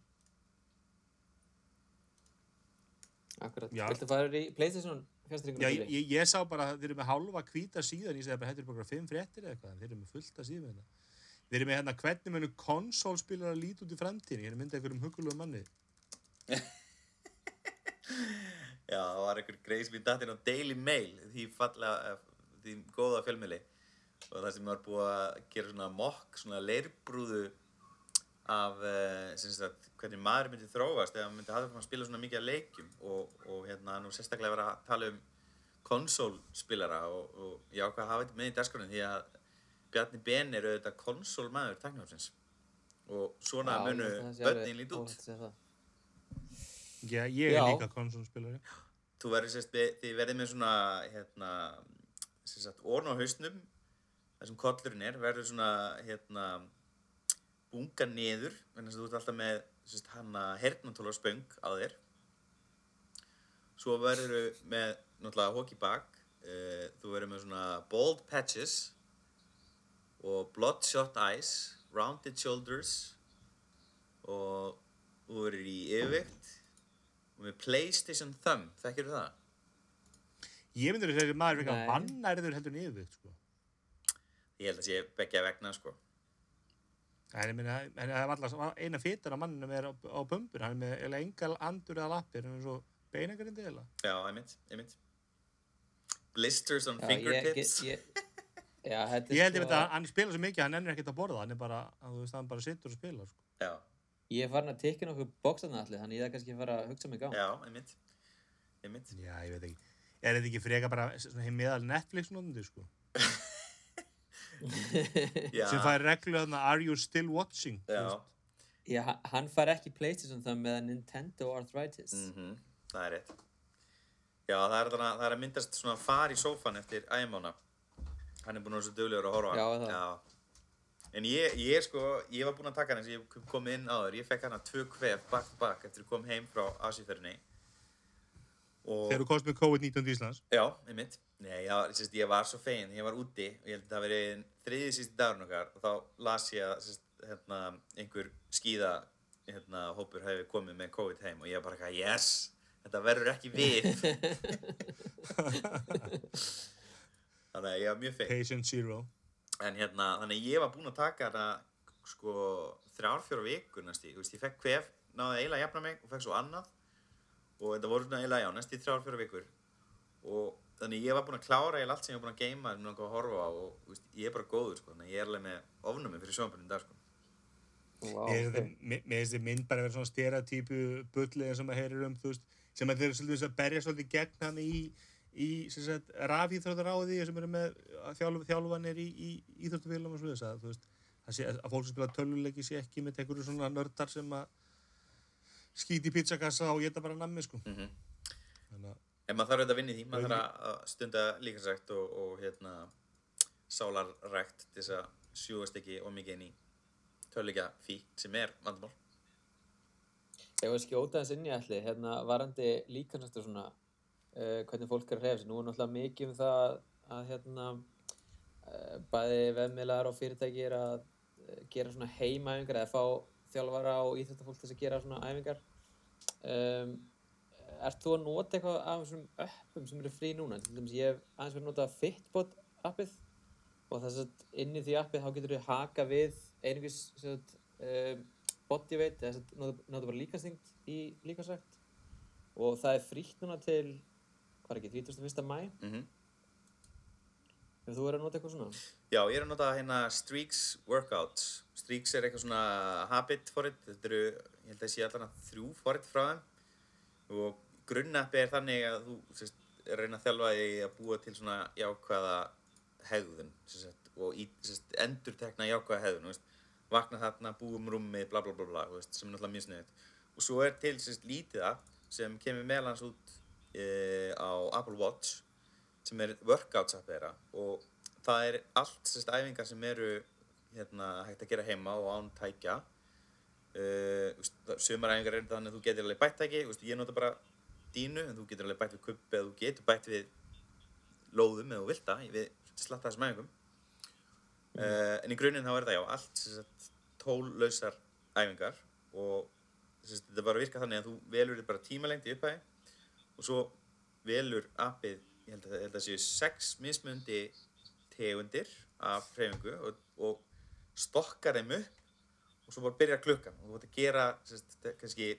Akkurat,
Já.
viltu fara í Playstation fjastringunum?
já, ég, ég, sá bara að þeir eru með hálfa hvíta síðan, ég segi bara, er bara fimm fréttir eða eitthvað, en þeir eru með fullta síðan með þetta. Þeir eru með hérna, hvernig munu konsólspilar að líti út í framtíðin, ég er að mynda einhverjum hugulegu manni. <laughs>
Já, það var einhver greið sem ég datt inn á Daily Mail, því fallega, eh, því góða fjölmiðli. Og það sem var búið að gera svona mokk, svona leirbrúðu af, uh, sem sagt, hvernig maður myndi þróast eða myndi hafa að spila svona mikið af leikjum og, og hérna nú sérstaklega vera að tala um konsólspilara og, og ég ákvað að hafa þetta með í dagskránum því að Bjarni Ben er auðvitað konsólmaður tæknihópsins og svona munu börnin lítið út.
Já, ég er
Já.
líka konsolspilari.
Þú verður sérst, þið verðið með svona, hérna, sagt, orn á hausnum, þar sem kollurinn er, verður svona, hérna, bunga niður, þess að þú ert alltaf með, sérst, hana, hernantóla spöng á þér. Svo verður með, náttúrulega, hóki bak, uh, þú verður með svona bald patches og bloodshot eyes, rounded shoulders og þú verður í yfirvikt og með PlayStation Thumb, þekkir þú það?
Ég myndir að segja að maður er eitthvað vannærður heldur en yfirvikt, sko.
Ég held að sé beggja vegna, sko.
En ég meina, en það er alltaf eina fytan af manninum er á, á bumbur, hann er með engal andur eða lappir, hann er svo beinagrindi eða.
Já, einmitt, einmitt. Blisters on
Já, ég, ég,
fingertips.
ég, já,
Ég held ég
sko-
að hann spila svo mikið, hann ennur ekkert að borða, hann er bara, að þú veist, hann bara sittur og spila, sko.
Já,
Ég er farin að tekja nokkuð bóksarna allir, þannig ég er kannski að fara að hugsa mig gang.
já, einmitt. Einmitt.
Já, ég veit ekki. Er þetta ekki freka bara svona heim meðal Netflix-nótandi, sko? <laughs>
Já,
Sem fær reglu þarna, are you still watching? þú
já.
Já, ha- hann fær ekki Playstation það með Nintendo Arthritis.
Mm það er rétt. Já, það er, þarna, það er að myndast svona far í sófan eftir æmána. Hann er búinn að vera svo duglegur að horfa
Já, það.
En ég, ég sko, ég var búinn að taka hann eins og ég kom inn áður. Ég fekk hann að tvö kvef back to back eftir að kom heim frá Asíferðinni. Og...
Þegar þú komst með COVID-19 til Íslands.
Já, einmitt. Nei, já, sérst, ég var svo fegin, ég var úti og ég held að það veri þriði sísti dagurinn okkar og þá las ég að sérst, hérna, einhver skíða hérna, hópur hefði komið með COVID heim og ég var bara eitthvað, yes, þetta verður ekki við. <laughs> þannig að ég var mjög fegin.
Patient Zero.
En hérna, þannig að ég var búinn að taka hana sko þrjár, fjóra vikur næst í, þú veist, ég fekk kvef, náði eiginlega að jafna mig og fekk svo annað og þetta voru svona eiginlega, já, næst í þrjár, fjóra vikur og þannig ég var búinn að klára eiginlega allt sem ég var búinn að geima en náttúrulega að horfa á og þú veist, ég er bara góður, sko, þannig að ég er alveg með ofnumi fyrir sjónbunum í dag, sko.
Vá,
Mér
ok.
finnst okay. þessi mynd bara vera svona stereotypu bullið sem um, þú veist, sem að í, í sem eru með þjálf, þjálfanir í, í íþróttafélum og svo þess að, þú veist, að, sé, að fólk sem spila töluleiki sé ekki með einhverju svona nördar sem að skýti í pizzakassa og geta bara nammi, sko.
Mhm.
Þannig að,
En maður þarf auðvitað að vinna í því, maður þarf að- stunda líkansrækt og, og hérna, sálarrækt til þess að sjúast ekki og mikið inn í töluleika fík sem er vandamál.
Ég var að skjóta þess inn í allir, hérna, varandi líkansættur svona, uh, hvernig fólk er að hreyfa sig. Nú er náttúrulega mikið um það að, hérna, uh, bæði veðmiðlar og fyrirtæki er að uh, gera svona heimaæfingar eða fá þjálfara og íþjóttafólk til að gera svona æfingar. Um, ert þú að nota eitthvað af þessum appum sem eru frí núna? Ég hef aðeins verið að nota Fitbot appið og þess að inn í því appið þá getur þú haka við sagt, um, bodyweight eða nota, bara líkastingt í líkasrækt og það er frítt núna til hvað er ekki, 31. mæ
Mm
ef þú verður að nota eitthvað svona
Já, ég er að nota hérna Streaks Workouts. Streaks er eitthvað svona habit forrit. Þetta eru, ég held að sé allan að þrjú forrit frá þeim og grunnappi er þannig að þú sérst, reyna að þjálfa því að búa til svona jákvæða hegðun sérst, og í, sérst, endur tekna jákvæða hegðun. Veist, vakna þarna, búum rúmi, bla bla bla bla, veist, sem er náttúrulega mjög sniðut. Og svo er til sérst, lítið app sem kemur meðlans út e, á Apple Watch sem er workouts app þeirra. Og það er allt sérst æfingar sem eru hérna, hægt að gera heima og án tækja. Uh, sumar æfingar er þannig að þú getur alveg bætt veist, ég nota bara dínu en þú getur alveg bætt við kubbi eða þú getur bætt við lóðum eða þú vilt það við slatta þessum æfingum. Uh, en í grunninn þá er það já allt sérst, tóllausar æfingar. Og sérst, þetta bara virka þannig að þú velur bara tímalengd í upphæði og svo velur appið ég held að, ég held að séu sex mismundi tegundir af hreyfingu og, og stokkar þeim upp og svo bara byrjar klukkan og þú vart að gera sérst, kannski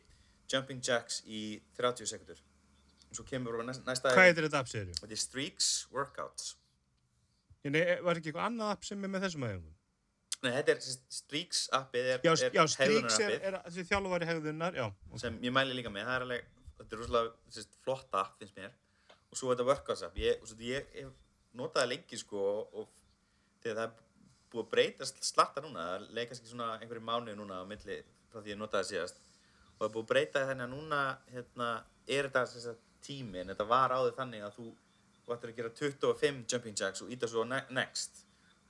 jumping jacks í 30 sekundur og svo kemur bara næsta, næsta
hvað heitir þetta app, segir
þetta er Streaks Workouts
Nei, var ekki eitthvað annað app sem er með þessum aðeins?
Nei, þetta er Streaks appið er,
Já,
er
já Strix er, er þessi þjálfari hegðunar, já. ok.
sem ég mæli líka með, það er alveg þetta er rosalega sérst, flott app finnst mér. Og svo þetta workouts app ég, svo ég hef notað það lengi sko og, og þegar það er búið að breytast slatta núna, það leik kannski svona einhverju mánuði núna á milli frá því ég notaði síðast. Og það er búið að breyta þannig að núna hérna, er þetta sérst, tími en þetta var áður þannig að þú vartur að gera 25 jumping jacks og íta svo ne next.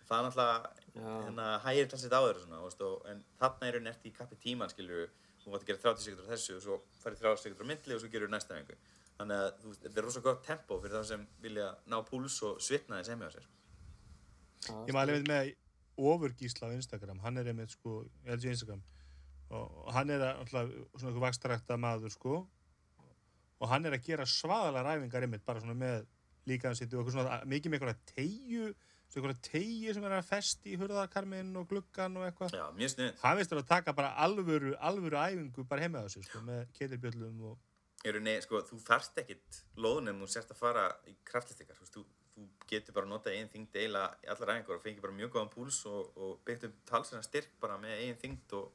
Það er náttúrulega
Já.
hérna, hægir talsið áður svona, og, en þarna er raunin eftir í kappi tíman skilur þú vartur að gera 30 sekundur á þessu og svo farið 30 sekundur á myndli og svo gerur næsta einhver þannig að þú veist, þetta er rosa gott tempo fyrir þá sem vilja ná púls og svitna þess heimi á sér.
Ég mæli við með ofurgísla á Instagram, hann er einmitt sko, LG Instagram. Og hann er að, alltaf, svona eitthvað vakstarækta maður sko. Og hann er að gera svaðalega ræfingar einmitt bara svona með líkaðansitt og eitthvað svona mikið með eitthvað tegju svona eitthvað tegju sem er að festi í hurðarkarminn og gluggan og eitthvað.
Já, mjög snið
hann veist að taka bara alvöru, alvöru æfingu bara heima sig sko, með ketilbjöllum og
Eru, nei, sko, þú þarft ekkit lóðunum þú sért að fara í kraftistikar þú, þú, getur bara að nota eigin þyngd eila í allar æfingar og fengi bara mjög góðan púls og, og byggt upp talsina styrk bara með eigin þyngd og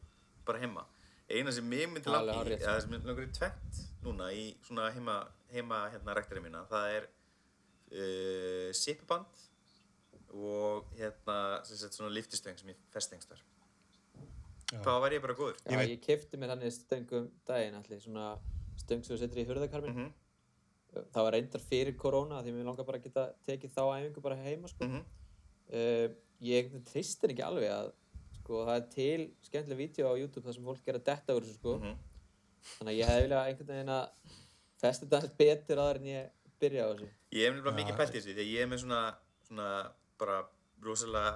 bara heima. Eina sem mig myndi langi
hárrétt.
eða sem myndi langar í tvent núna í svona heima, heima hérna rektarinn mína það er uh, sipuband og hérna sem sagt svona liftistöng sem ég festengstar
Já.
þá var ég bara góður
Já, ég kefti mér þannig stöngum daginn allir, svona stöng sem þú setur í hurðakarminn.
mm
Það var reyndar fyrir korona því mér langar bara að geta tekið þá æfingu bara heima, sko.
-hmm.
Uh, ég tristir ekki alveg að, sko, það er til skemmtileg vídeo á YouTube þar sem fólk er að detta úr þessu, sko.
Mhm.
Þannig að ég hefði viljað einhvern veginn að festa þetta betur aðra en ég byrja á þessu.
Ég hef nefnilega mikið pælt í þessu því að ég er með svona, svona bara rosalega,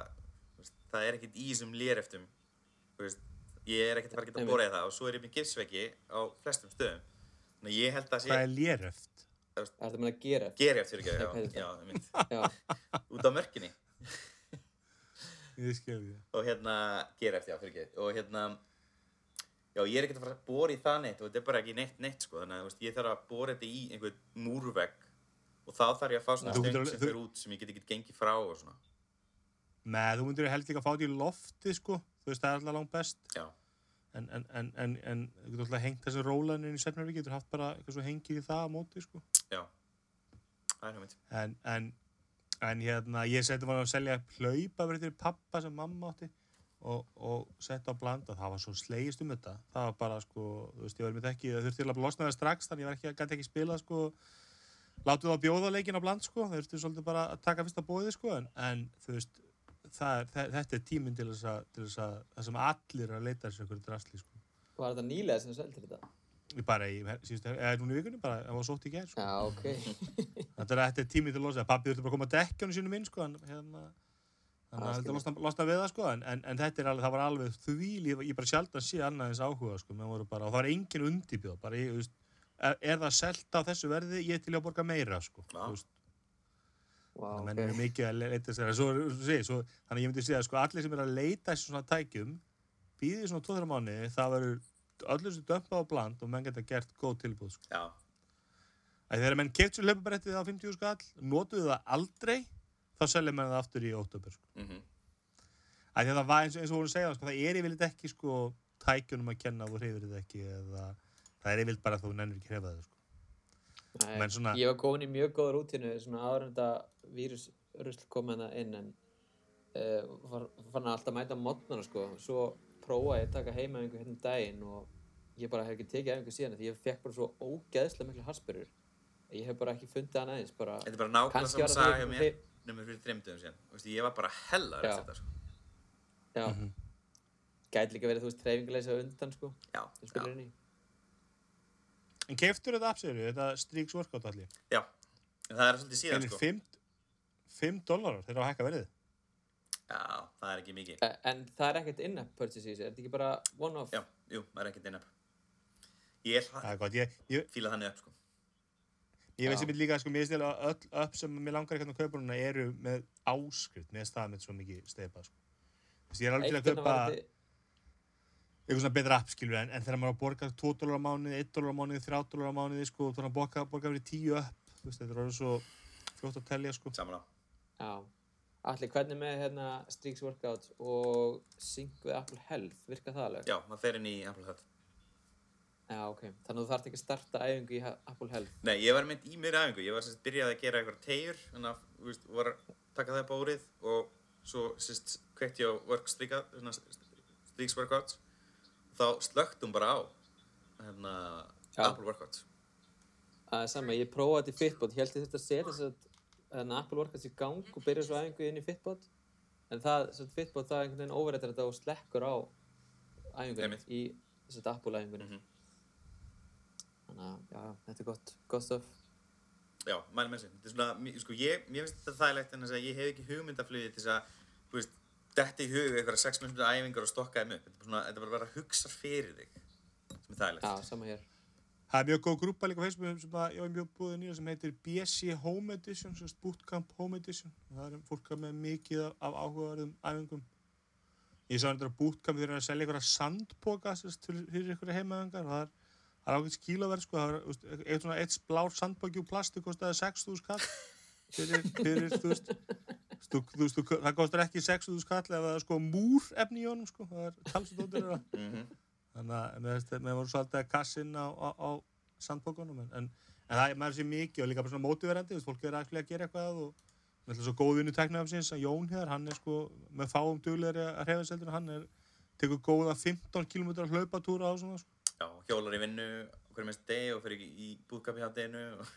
þú veist, það er ekkert í þessum léreftum, ég er ekkert að fara að geta
Einmitt.
borðið það og svo er ég með gifsveggi á flestum stöðum. Þannig að ég held að
hvað
sé,
er léreft?
Það er að gera.
gereft fyrir ekki,
Hvað <laughs>
út á
því
og hérna, gereft, já, fyrir ekki, og hérna, já, ég er ekkert að fara að bora í það neitt og þetta er bara ekki neitt neitt, sko, þannig að, þú veist, ég þarf að bora þetta í einhvern múrvegg og þá þarf ég að fá svona
getur
sem fyrir út sem ég get ekki gengið frá og svona.
Nei, þú myndir held líka að fá þetta í lofti sko, þú veist það er alltaf langt best
Já,
en, en, en, en, en þú getur alltaf hengt þessi rólaninn í Svefnarvík, getur haft bara eitthvað svo hengið í það á móti, sko.
Já, það er hugmynd.
En, en, en hérna, ég seti var að selja hlaupa verið til pappa sem mamma átti og, og setta á blanda, það var svo slegist um þetta. Það var bara, sko, þú veist, ég var með ekki, það þurfti að losna það strax, þannig ég var ekki, gæti ekki spila, sko, láttu það bjóða leikin á bland, sko, það þurfti svolítið bara að taka fyrsta bóðið, sko, en, en þú veist, það er, þe- þetta er tíminn til þess að, til þess að, það sem allir er að leita þessu einhverju drasli, sko.
Var þetta nýlega sem þú seldir þetta?
Bara í, síðustu, eða núna í vikunni, bara, það var sótt í gerð, sko.
Já, ok. <laughs>
Þetta er, þetta er tíminn til að losa, pappi þurfti bara að koma að dekkjónu sínum inn, sko, en, hérna, þannig að þetta losna, losna við það, sko, en, en, en þetta er alveg, það var alveg þvíl, ég, bara sjaldan sé annað eins áhuga, sko, menn voru bara, og það var engin undibjóð, bara, ég, þú veist, er, er það selt á þessu verði, ég er til að borga meira, sko,
Já.
þú veist,
Vá,
þannig að
ok.
menn eru mikið að le- leita sér, þannig að ég myndi segja, sko, allir sem er að leita þessu svona tækjum, býðið svona 2-3 mánuði, það verður öllu þessu dömpað á bland og menn geta gert góð tilbúð, sko.
Já,
þegar menn keipt sér hlaupabrettið á 50 skall, notuðu það aldrei, þá selja menn það aftur í óttöpur. Sko. því að það var eins og, eins og hún segja, sko, það er yfirleitt ekki sko, tækjunum að kenna hreyfir þetta ekki eða það er yfirleitt bara að þú nennir ekki að hreyfa það. Sko.
Nei,
svona-
Ég var komin í mjög góða rútínu svona áður en þetta vírusrusl kom hérna inn en uh, var, fann að alltaf mæta mótnana sko. Svo prófaði ég að taka heima einhver hérna um daginn og ég bara hef ekki tekið einhver síðan því ég fekk bara svo ógeðslega miklu harspyrur. Ég hef bara ekki fundið hann aðeins. Bara,
þetta er bara nákvæmlega
þegar
hjá
ég-
mér, nema fyrir þreymdöðum síðan. Veist, ég var bara hellar eftir þetta, sko.
já,
Mhm.
gæti líka verið þú veist treyfingaleysi á undan sko.
Já,
Þú spilir
já,
inn í.
En keiftur þetta appsýru, þetta Strix Workout allir?
já. En það er svolítið síðan, sko.
5, 5 dólarar þegar það hækka verið.
Já, það er ekki mikið.
Eh, En það er ekkert in-app purchase í þessu, er þetta ekki bara one-off?
Já, jú, það er ekkert inn upp. Ég
Það er gott, ég, ég,
fíla þannig upp, sko.
ég veist
Já.
ég líka, sko, mér finnst eiginlega öll upp sem mér langar að kaupa núna eru með áskrift, með stað með svo mikið steipa, sko. Ég er alveg til að
hérna
kaupa... eitthvað svona betra app, skilur, en, en þegar maður á að borga 2 dólar á mánuði, 1 dólar á mánuði, 3 dólar á mánuði, sko, þú þannig að borga, borga fyrir 10 upp, veist, þetta er orðið svo fljótt að telja, sko.
Samanlega.
Já. Allir, hvernig með hérna Streaks Workout og Sync við Apple Health, virka það alveg?
Já, maður fer inn í Apple Health.
Já, ok. Þannig að þú þarft ekki að starta æfingu í Apple Health.
Nei, ég var mynd í mér aðeingu. Ég var sérst byrjað að gera eitthvað tegjur, þannig að, þú veist, var að taka það upp á úrið og svo sérst kveikt ég á streaks workouts. Þá slögt hún bara á hérna. Apple workouts.
Það er sama, ég prófaði þetta í Fitbot, ég held ég þurfti að setja þess að hérna, Apple Workouts í gang og byrja svo æfingu inn í Fitbot. En það, svo Fitbot, það einhvern veginn overrættir þetta og slekkur á æfingunni
Einmitt.
í að Apple æfingunni.
Mhm.
Þannig að, já, þetta er gott, gott stöf.
Já, mæli með þessu. Þetta er svona, sko, ég, mér finnst þetta þægilegt en þess að ég hef ekki hugmyndaflöði til þess að, þú veist, detti í hug eitthvað 6 minútur æfingar og stokka þeim upp. Þetta er bara svona, þetta er bara að vera að hugsa fyrir þig. Sem er þægilegt.
Já, sama hér.
Það er mjög góð grúpa líka á Facebook sem að ég var mjög búið nýja sem heitir BC Home Edition, sem sagt Bootcamp Home Edition. Það er fólk með mikið af, af áhugaverðum æfingum. Ég sá þetta Bootcamp þegar að selja einhverja sagt, fyrir, fyrir einhverja heimaðingar. Það er, það er ágætt skílaverð, sko. Það er, veist, eitt svona eitt blár sandpoki úr plasti kostaði 6.000 kall fyrir, fyrir, þú veist, þú, þú þú, það kostar ekki 6.000 kall ef það er sko múr efni í honum, sko. Það er talsvöldóttir það.
Mhm.
Þannig að mér finnst þetta- mér voru svolítið að kassinn á, á, á sandbókunum en, en, en það er maður sé mikið og líka bara svona mótiverandi, fólk er að að gera eitthvað og alltaf svo góð vinnu teknafsins að Jón hér, hann er sko með fáum duglegri að hrefa seldur, hann er tekur góða 15 km hlaupatúra á svona sko.
Já, hjólar í vinnu okkur mest degi og fyrir í búðkapi á deginu og...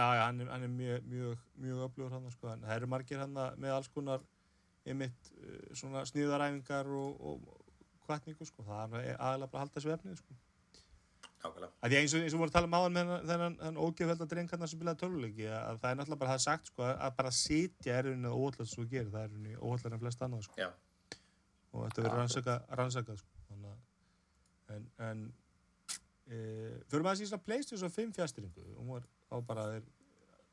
Já, já, hann er, hann er mjög, mjög, mjög öflugur hann sko, en það eru margir hann með alls konar einmitt uh, svona sníðaræfingar og, og kvartningu sko, það er aðalega bara að halda þessu efnið sko.
Nákvæmlega.
að því eins og, eins og voru að tala um áðan með þennan- þennan þennan ógeðvelda dreng hann sem spilaði töluleiki að það er náttúrulega bara það er sagt sko að- að bara sitja er rauninni óhaldlega sem þú gerir. Það er rauninni óhaldlega en flest annað sko.
Já,
og þetta verður rannsaka, rannsakað sko. Þannig að en, en e, fyrir maður að síðan Playstation 5 fjastringu hún var á bara þeir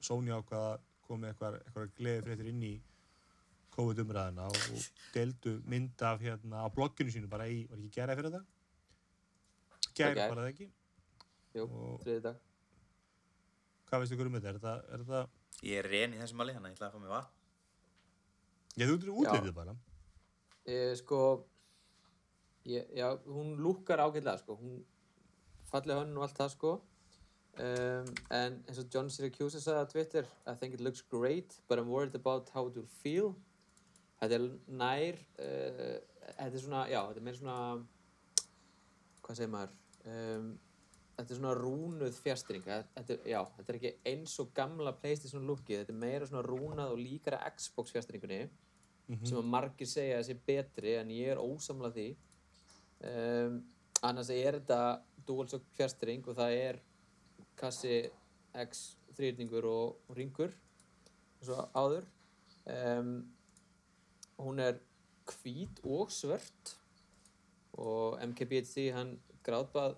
Sony ákvað að komið eitthvað, eitthvað gleði fréttir inn í COVID umræðina og, deildu mynd af hérna á blogginu sínu bara í, var ekki geraði fyrir það? Gæri
gær.
bara það ekki
Jú,
Og-
þriði dag.
Hvað veistu ykkur um þetta? Er þetta, er þetta...
ég er reyn í þessum máli, þannig að ég ætla að fá mig vatn.
Já, þú ert útlitið bara.
Ég, sko, ég, já, hún lúkkar ágætlega sko, hún falli hönnun og allt það sko um, en eins og John Syracuse sagði á Twitter I think it looks great but I'm worried about how it will feel. Þetta er nær uh, þetta er svona, já, þetta er meira svona hvað segir maður? Um, þetta er svona rúnuð fjastring þetta, er- já, þetta er ekki eins og gamla PlayStation lookið, þetta er meira svona rúnað og líkara Xbox fjastringunni sem að margir segja að sé betri en ég er ósamla því. Um, annars er þetta DualShock fjastring og það er kassi X þrýrningur og, ringur eins og áður. Um, hún er hvít og svört. Og MKBHD hann gráðbað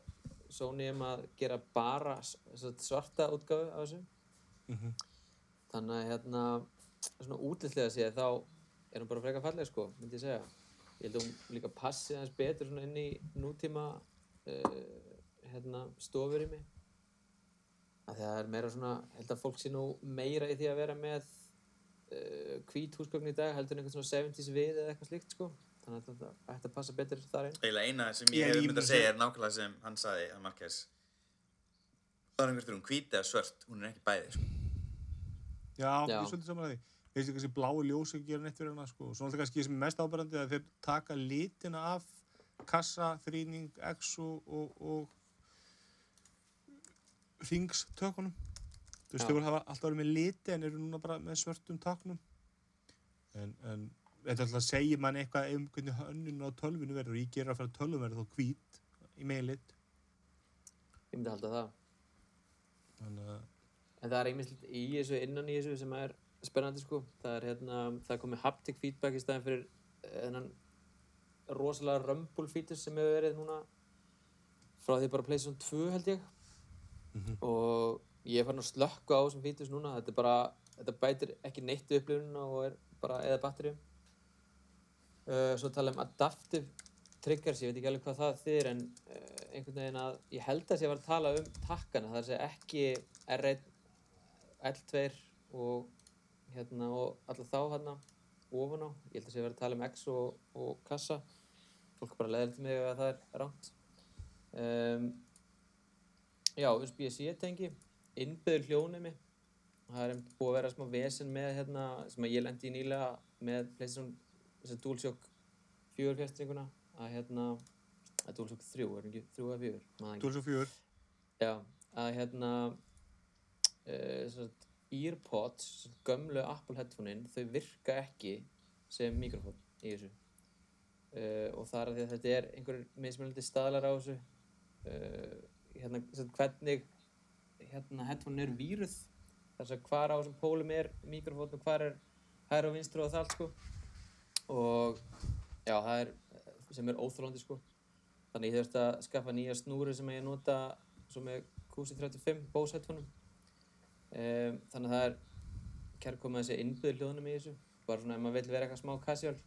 Sony um að gera bara svarta útgáfu af þessu.
Mhm.
þannig að hérna svona útlitlega séð þá er hún bara frekar falleg sko, myndi ég segja. Ég held að hún líka passi aðeins betur svona inn í nútíma uh, hérna stofur í mig að það er meira svona held að fólk sé nú meira í því að vera með uh, hvít húsgögn í dag heldur en einhvern svona 70s við eða eitthvað slíkt sko þannig að þetta ætti að passa betur þar einn
eiginlega eina sem
Ég
ég hef myndið að segja er nákvæmlega sem hann sagði að Marquez það er einhvert hún hvít eða svört hún er ekki bæði sko.
Já,
Já.
ég svolítið saman að því. Veist ekki þessi blái ljós ekki gera neitt fyrir hana, sko. Svo náttúrulega kannski sem er mest ábærandi að þeir taka litina af kassa, þrýning, X og, og, og ringstökunum. Þú veist, þau hafa alltaf verið með liti en eru núna bara með svörtum taknum. En, en þetta alltaf segir mann eitthvað um hvernig hönnun á tölvinu verður og ég ger að að tölvun verður þá hvít í meilit.
ég myndi halda það
Þannig að,
En það er einmitt í þessu innan í þessu sem er spennandi sko. Það er hérna, það er komið haptic feedback í staðin fyrir eh, þennan rosalega rumble featus sem hefur verið núna frá því bara PlayStation 2 held ég. Og ég er farin að slökka á þessum featus núna. Þetta bara, þetta bætir ekki neitt við upplifunina og er bara eða batterjum. Uh, svo tala um adaptive triggers, ég veit ekki alveg hvað það þýðir en uh, einhvern veginn að ég held að ég var að tala um takkana, það er að segja ekki R1 L2 og hérna og alla þá hérna ofan á, ég held að að vera að tala um X og, og kassa. Fólk bara leðir til mig að það er ránt um, já, USB-C tengi. Innbyður hljónemi það er búið að vera smá vesen með hérna, sem að ég lendi í nýlega með PlayStation þess að DualShock 4 fjastringuna að hérna að DualShock 3, er ekki? 3 eða 4 maður ekki.
2004.
Já, að hérna uh, sagt, Earpods, gömlu Apple headphone-in, þau virka ekki sem mikrofón í þessu. Uh, og það er að að þetta er einhver mismunandi staðlar á þessu. Uh, hérna, hvernig hérna, headphone eru víruð. Þess að hvar á þessum pólum er mikrofón og hvar er hæra og vinstri og það sko. Og já, það er sem er óþólandi sko. Þannig ég þurfti að skaffa nýja snúru sem ég nota svo með QC35 Bose headphone um, þannig að það er kærkomið þessi innbyður hljóðnum í þessu. Bara svona ef maður vil vera eitthvað smá casual.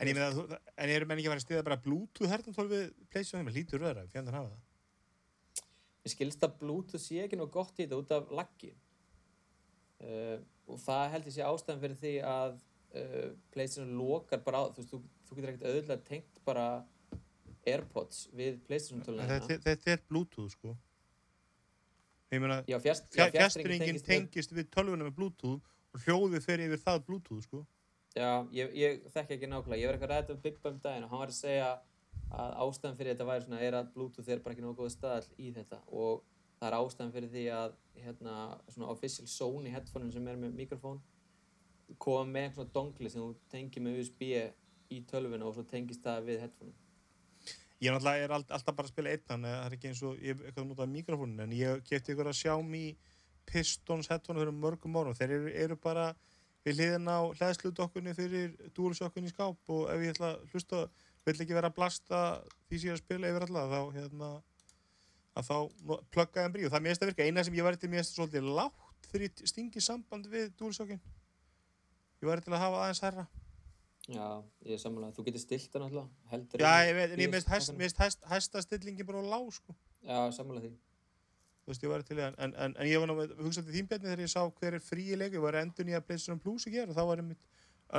En ég meina, en eru menn ekki að að stiða bara Bluetooth við PlayStation? 5? Lítur röðra, fjöndan hafa það.
Mér skilst að Bluetooth sé ekki nóg gott í þetta út af laggi uh, og það held ég sé ástæðan fyrir því að uh, PlayStation lokar bara á þú, veist, þú, þú getur ekkert auðvitað tengt bara Airpods við PlayStation töluna
Þetta, þetta er Bluetooth, sko. Meina,
Já, fjast, já,
fja-
fjastringin tengist
tengist við tölvuna með Bluetooth og hljóðið fer yfir það Bluetooth, sko.
Já, ég, ég þekki ekki nákvæmlega. Ég var eitthvað ræðið um Bibba um daginn og hann var að segja að ástæðan fyrir þetta væri svona er að Bluetooth er bara ekki nógu góð staðall í þetta og það er ástæðan fyrir því að hérna svona official Sony headphone sem er með mikrofón koma með eitthvað svona dongli sem þú tengir með USB í tölvuna og svo tengist það við headphone.
Ég náttúrulega er all, alltaf bara að spila einn, þannig að það er ekki eins og ég hef eitthvað notað mikrofónin, en ég kefti ykkur að sjá mér Pistons headphone fyrir mörgum árum. Þeir eru, eru bara við hliðin á hlæðsludokkunni fyrir DualShockunni í skáp og ef ég ætla að hlusta, vill ekki vera að blasta því sem ég er að spila yfir alla, þá hérna, að þá plugga þeim brí og það mérst að virka. Eina sem ég var til mérst svolítið lágt fyrir ég stingi samband við DualShockin. Ég var til að hafa aðeins herra.
Já, ég er samanlega. Þú getur stilt það náttúrulega. Heldur
Já, ég veit, en ég
BS
mist hæst, hæst, hæsta stillingin bara á lág, sko.
Já, samanlega því.
þú veist, ég var til í það, en, en, en ég var nú með hugsað til þín bjarni þegar ég sá hver er fríi leik, ég var endur nýja PlayStation Plus í gerð og þá var einmitt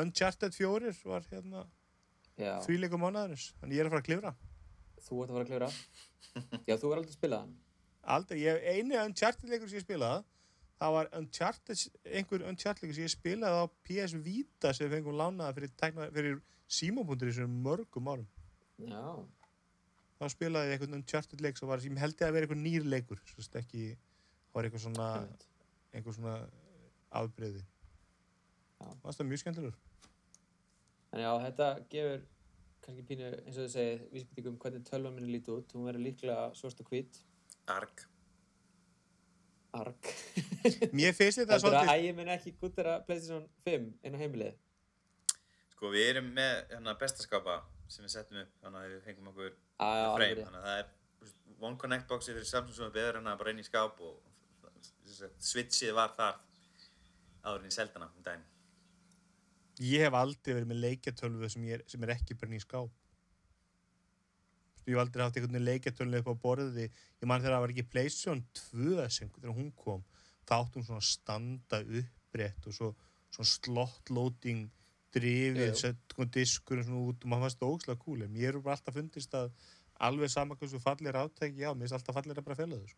Uncharted 4 var hérna
Já,
þrýleikum mánuðarins, þannig ég er að fara að klifra.
þú ert að fara að klifra. Já, þú er aldrei að spila hann.
Aldrei, ég, eini Uncharted leikur sem ég spilaði, það var Uncharted, einhver Uncharted leikur sem ég spilaði á PS Vita sem við fengum lánaða fyrir, fyrir símabundur í svona mörgum árum.
Já,
Þá spilaði ég einhvern Uncharted leik sem var, sem held ég að vera einhver nýr leikur, svo veist ekki, það var einhver svona,
einmitt.
einhver svona afbreyði. Það er mjög skemmtilegur.
En já, þetta gefur kannski pínu, eins og þið segið, vísbyttingum hvernig tölva minni líti út. Hún verður líklega svort og hvít,
Arg.
arg. <laughs>
Mér finnst þetta
Þetta er
svolítið,
að ægir minn ekki gúttara PlayStation 5 inn á heimilið.
Sko, við erum með hérna, bestaskápa sem við settum upp, þannig að við fengum okkur
alveg
frame, þannig að það er One Connect boxið fyrir Samsung sem er beður en að bara inn í skáp og switchið var þar áður en í seldana um daginn.
Ég hef aldrei verið með leikjatölvu sem, ég er- sem er ekki bara í skáp. Ég hef aldrei haft einhvern veginn leikjatölvu upp á borðið. Ég man þegar það var ekki PlayStation 2 sem þegar hún kom, þá átti hún svona að standa upprétt og svo svona slott loading drifið, sett svona út og maður fannst það ógslag cool. En mér er bara alltaf fundist að alveg sama hversu fallir átæki, já, mér finnst alltaf fallir að bara fela þau.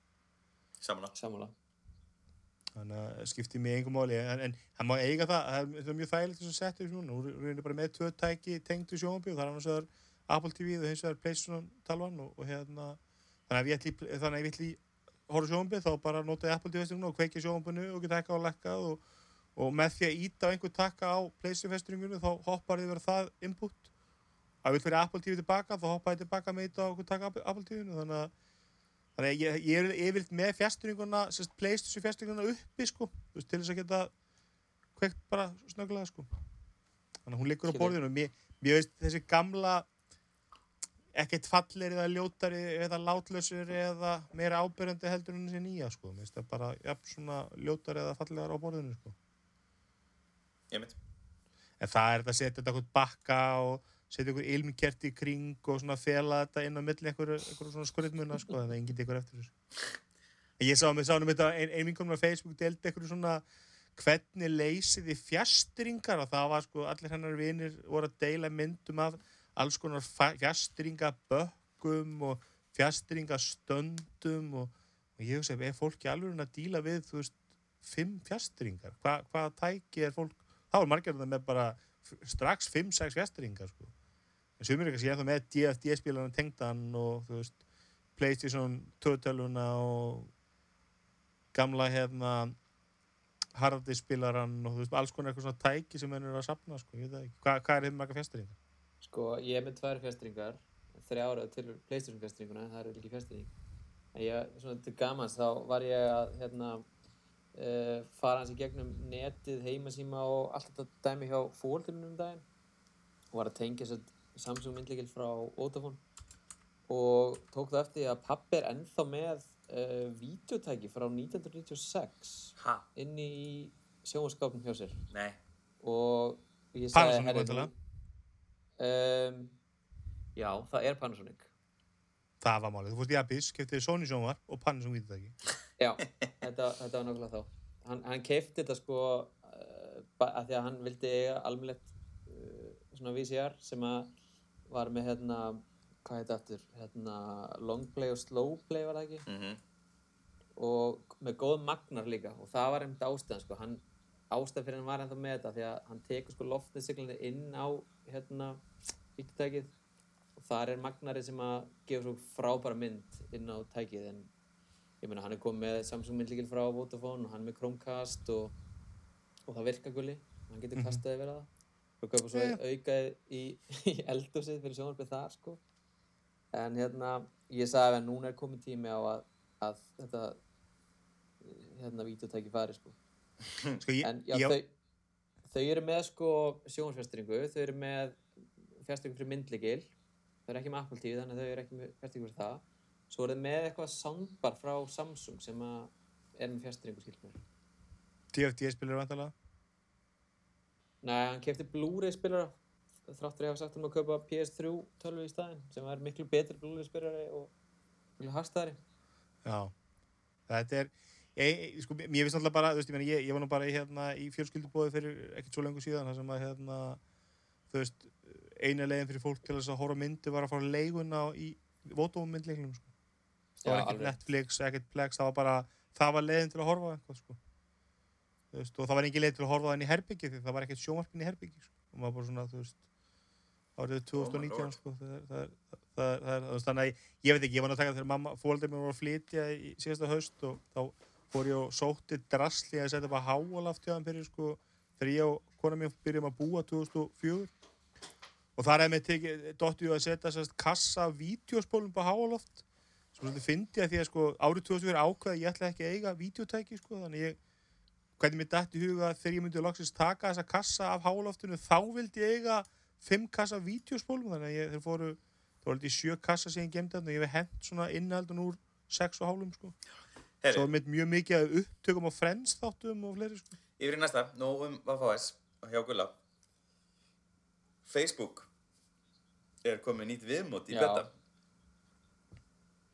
Samanlega.
Þannig að það skiptir mig engum máli. En, en það má eiga það, það er, það er mjög þægilegt þess að setja þessu núna, hún er bara með tvö tæki tengdu sjónabíu, það er annars vegar Apple TV og hins vegar Playstation talvan og, og hérna, þannig að ég ætli, að ætli horfa sjónabíu þá bara nota ég Apple TV og kveiki sjónabíu og geta hækkað og lekkað og, og með því að íta á einhver takka á Playstation festingunu þá hoppar þið verið það input. Að við fyrir Apple TV tilbaka þá hoppa ég tilbaka með íta á einhver takka á Apple TV-nu þannig að Þannig að ég, ég er yfirleitt með fjastringuna, sérst, playstation fjastringuna uppi, sko, veist, til þess að geta kveikt bara snögglega, sko. Þannig að hún liggur á borðinu og mér, mér veist þessi gamla, ekkert fallir eða ljótari eða látlösur eða meira ábyrjandi heldur en þessi nýja, sko. Mér finnst það bara, jafn, svona ljótari eða fallegar á borðinu, sko.
Ég mynd.
En það er þetta að setja þetta eitthvað bakka og setja einhver ilmkerti í kring og svona fela þetta inn á milli einhverju einhver svona skurðmuna sko, þannig að enginn tekur eftir þessu. Ég sá sánum þetta, ein, einvingunum á Facebook deldi einhverju svona hvernig leysið í fjastringar og það var sko, allir hennar vinir voru að deila myndum af alls konar fjastringabökkum og fjastringastöndum og, og ég hugsa, er fólki alveg að díla við, þú veist, fimm fjastringar? Hva, hvaða tæki er fólk þá er margir það með bara strax 5-6 fjastringar sko. En sumir er kannski ennþá með DFD-spilarna tengdan og þú veist Playstation 2-tölvuna og gamla hérna harddisk-spilaran og þú veist alls konar eitthvað svona tæki sem henni er að sapna sko, ég veit ekki, Hva, hvað er þeim marga fjastringar?
Sko, ég er með tvær fjastringar, þrjára til PlayStation fjastringuna, það er ekki fjastring. En ég, svona til gamans, þá var ég að, hérna, uh, fara hans í gegnum netið, heimasíma og allt þetta dæmi hjá fóldunum um daginn. Og var að tengja að Samsung myndleikil frá Vodafone. Og tók það eftir að pappi er ennþá með uh, videotæki frá 1996
Ha?
inni í sjónaskápnum hjá sér.
Nei.
Og ég sagði,
Panasonic
Um, já, það er Panasonic.
Það var málið, þú fórst í Abyss, kefti Sony sjónvar og Panasonic ekki
Já, þetta, þetta var nákvæmlega þá. Hann, hann keipti þetta sko uh, ba- af því að hann vildi eiga almennilegt uh, svona VCR sem að var með hérna, hvað heit aftur, hérna long play og slow play var það ekki?
Mm
og með góð magnar líka og það var einmitt ástæðan sko, hann ástæðan fyrir hann var ennþá með þetta því að hann tekur sko loftið siglandi inn á hérna vítutækið og þar er magnari sem að gefa svo frábæra mynd inn á tækið en ég meina hann er komið með Samsung myndlíkil frá Vodafone og hann með Chromecast og, og það virkar gulli. Hann getur
Mhm.
kastaði verið það og kaupa svo
Já.
aukaði í, <laughs> í eldhúsið fyrir sjónvarpið þar sko. En hérna ég sagði að núna er komið tími á að, að þetta hérna vítutæki fari sko.
Sko, ég,
en já,
ég,
þau, þau eru með sko sjónvarsfjastringu, þau eru með fjastringu fyrir myndleikil þau eru ekki með Apple TV þannig að þau eru ekki með fjastringu fyrir það. Svo eru þau með eitthvað soundbar frá Samsung sem að er með fjastringu skilt mér
DFD spilar vantalega
Nei, hann kefti Blu-ray spilara þráttur ég hafa sagt um að kaupa PS3 tölvu í staðinn sem er miklu betri Blu-ray spilari og miklu hagstæðari
Já, þetta er ég, ég- sko, mér finnst alltaf bara, þú veist, ég, ég, ég var nú bara í, hérna, í fjölskyldubóði fyrir ekkert svo lengur síðan þar sem að hérna, þú veist, eina leiðin fyrir fólk til þess að horfa á myndi var að fara leiguna í vótómyndleiknum sko. það var ekkert. Netflix, ekkert Plex það var bara, það var leiðin til að horfa eitthvað sko. Veist, og það var engin leið til að horfa á þann í herbyggi því það var ekkert sjónvarpin í herbyggi sko. og maður bara svona, þú veist árið 2019
lord.
sko, það, það, það, það, þannig að ég- veit ekki, ég var náttúrulega þegar mamma, fólkið mér voru að flytja í síðasta haust og þá fór ég og sótti drasli að setja bara háalaft hjá þeim fyrir sko, þegar ég og kona mér byrjum að búa 2004 og þar hefði mig tekið, dotti ég að setja sérst, kassa af vídeospólum på háaloft sem svolítið fyndi að því að sko, árið 2004 ákveða að ég ætla ekki að eiga vídeotæki sko, þannig ég hvernig mér dætt í huga að þegar ég myndi loksins taka þessa kassa af hálóftinu þá vildi ég eiga fimm kassa af vídeospólum þannig að ég, þeir fóru það var litið sjö kassa sem ég gemdi þarna og ég hef hent svona innhaldun úr sex og hálum sko. svo
Herri,
er mitt mjög mikið af upptökum og friends þáttum og fleiri sko.
yfir í næsta, nóg um Vafáes hjá Gulla. Facebook er komið nýtt viðmót í
Já.
betta.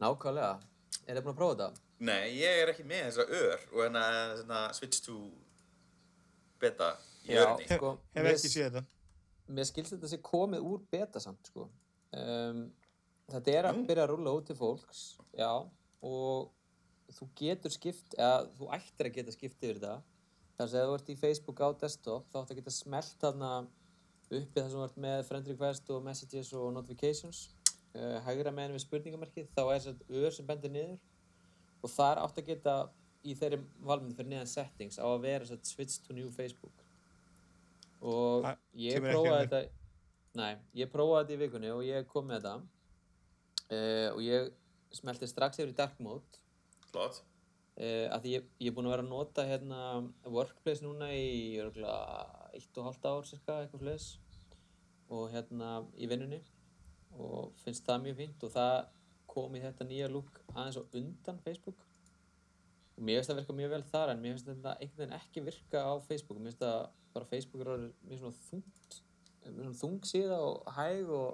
Nákvæmlega. Er þið búin að prófa þetta?
Nei, ég er ekki með þessa ör og hérna, hérna switch to beta í
Já.
örni.
hef,
Sko, <laughs>
hef ekki séð þetta
Mér skilst þetta sé komið úr beta samt, sko. Um, þetta er að byrja að rúlla út til fólks, já, og þú getur skipt, eða þú ættir að geta skipt yfir þetta. Þess að ef þú ert í Facebook á desktop, þá ætti að geta smelt þarna uppi þar sem þú ert með friend request og messages og notifications. Uh, hægra meginn við spurningamarkið, þá er þess að ör sem bendir niður. Og þar átt að geta í þeirri valmynd fyrir neðan settings á að vera þess að switch to new Facebook. Og
Það
ég prófaði
að mér.
þetta, nei, ég prófaði þetta í vikunni og ég kom með þetta. Uh, og ég smelti strax yfir í dark mode
Flott.
uh, að því ég, ég er búinn að vera að nota hérna workplace núna í örgulega eitt og halvt ár cirka eitthvað fleis og hérna í vinnunni og finnst það mjög fínt og það kom í þetta nýja lúk aðeins á undan Facebook. Og mér finnst það virka mjög vel þar en mér finnst þetta einhvern veginn ekki virka á Facebook. Mér finnst það bara Facebook er mjög svona þungt mjög svona þung síða og hæg og,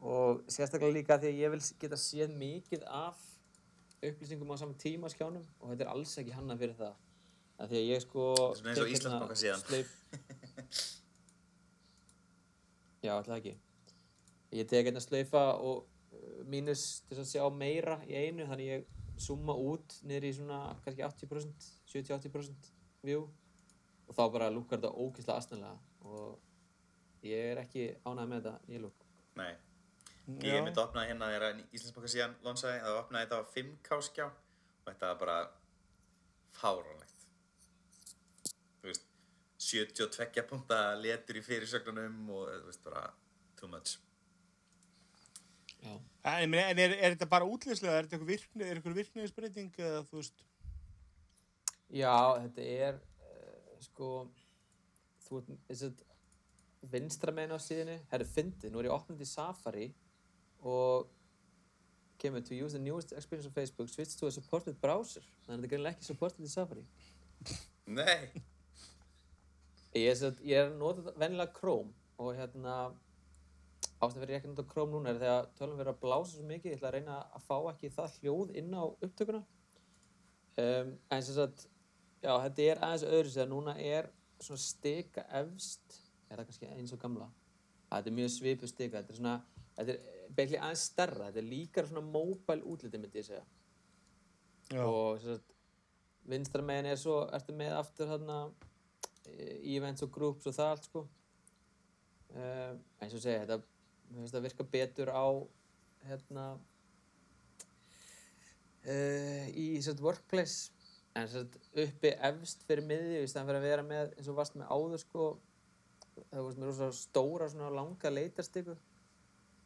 og sérstaklega líka því að ég vil geta séð mikið af upplýsingum á saman tíma skjánum og þetta er alls ekki hannað fyrir það. Af því að ég sko
Svona eins og
tek
Íslandsbanka síðan. <laughs>
já, alltaf ekki. Ég tek hérna slaufa og uh, mínus til að sjá meira í einu þannig ég summa út niður í svona kannski 80% 70-80% view og þá bara lukkar þetta ógeðslega aðstæðanlega og ég er ekki ánægð með þetta nýja lukk
Nei. Ég myndi að opna hérna þegar Íslandsbanka síðan lonsaði að opna þetta á 5K skjá og þetta var bara fáránlegt. Þú veist, 72 punta letur í fyrirsögnunum og þú veist bara too much.
En, en er, er þetta bara útlýslega, er þetta eitthvað virkni, er eitthvað virkniðisbreyting eða þú veist,
Já, þetta er uh, sko þú ert þess að vinstra meginn á síðunni, herru fyndið, nú er ég opnandi í Safari og kemur to use the newest experience of Facebook switch to a supported browser. Þannig að þetta er greinlega ekki supported í Safari.
Nei.
ég er, ég er að nota þetta vennilega Chrome og hérna ástæðan fyrir ég ekki að nota Chrome núna er þegar tölum verið að blása svo mikið ég ætla að reyna að fá ekki það hljóð inn á upptökuna. Um, en sem sagt já, þetta er aðeins öðru sér núna er svona stika efst er það kannski eins og gamla? Að þetta er mjög svipu stika þetta er svona, þetta er beigli aðeins stærra þetta er líka svona mobile útliti myndi ég segja.
Já,
og sem sagt, vinstra megin er svo ertu með aftur þarna e, events og groups og það allt sko. Uh, eins og segja þetta mér finnst það virka betur á hérna uh, í sagt, workplace. En sagt, uppi efst fyrir miðju í staðan fyrir að vera með eins og varst með áður sko það með rosa stóra svona langa leitarstyku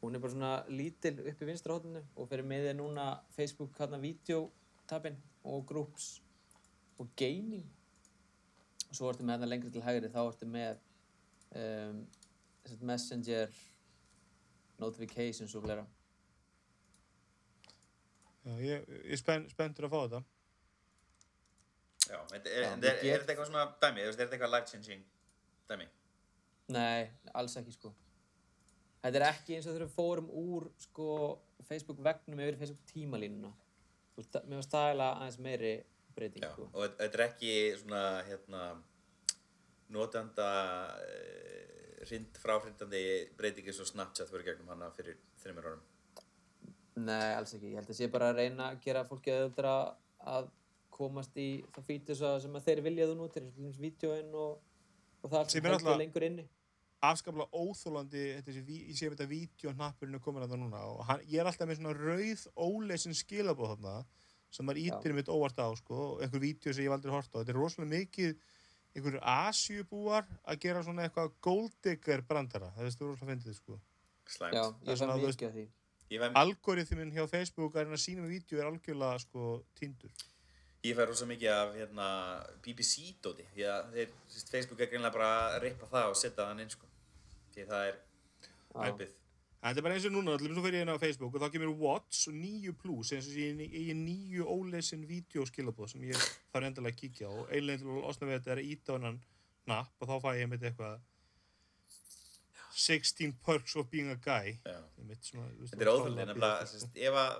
hún er bara svona lítil upp í vinstra hóttinu og fyrir er núna Facebook hérna videotabin og groups og gaming. Og svo ertu með hérna lengri til hægri þá ertu með um, messenger notifications og fleira
já, ég, ég er spenn, spenntur að fá þetta.
Já, þetta er,
Já,
er, er, er þetta eitthvað svona dæmi? Er þetta eitthvað life changing dæmi?
Nei, alls ekki sko Þetta er ekki eins og við fórum úr sko Facebook vegnum yfir Facebook tímalínuna mér var stæla aðeins meiri breyting
Já,
sko
og þetta- er ekki svona, hérna, notanda uh, hrind fráhrindandi breytingi svo Snapchat fyrir gegnum hana fyrir þreymur árum.
Nei, alls ekki. Ég held að sé bara að reyna að gera fólki auðvitað að komast í það fítus sem að þeir viljaðu nú til þess vídjóin og, og það
Sem er
heldur lengur inni.
afskaplega óþólandi þetta sé, ví- ég sé þetta vídeohnappurinn er komin að það núna og hann, ég er alltaf með svona rauð óleisin skilabóð þarna sem maður ítir mitt óvart á sko, og einhver vídeo sem ég hef aldrei hort á þetta er rosalega mikið einhverjur Asjubúar að gera svona eitthvað golddigger brandara, það er rosalega fyndið sko.
Slæmt.
Já,
Það er
ég
svona,
fæ
þú veist-
mikið af því.
Ég fæ,
algoritmin hjá Facebook að reyna að sína með vídeo er algjörlega sko týndur
ég fæ rosa mikið af hérna, BBC-dóti. Því að þeir, sérst, Facebook er greinlega bara að rippa það og setja þann inn, sko. Því það er æpið.
Þetta er bara eins og núna, allir svo fyrir hérna á Facebook og þá kemur Watch og 9 Plus eins og ég ég er nýju ólesin vídeoskilabóð sem ég þarf endilega að kíkja á og einlega til að losna við þetta er að íta á hennan napp og þá fæ ég mitt eitthvað 16 perks of being a guy. Einmitt svona,
Þetta er
að
óþjóðlega,
tala
nefnilega, sérst, ef að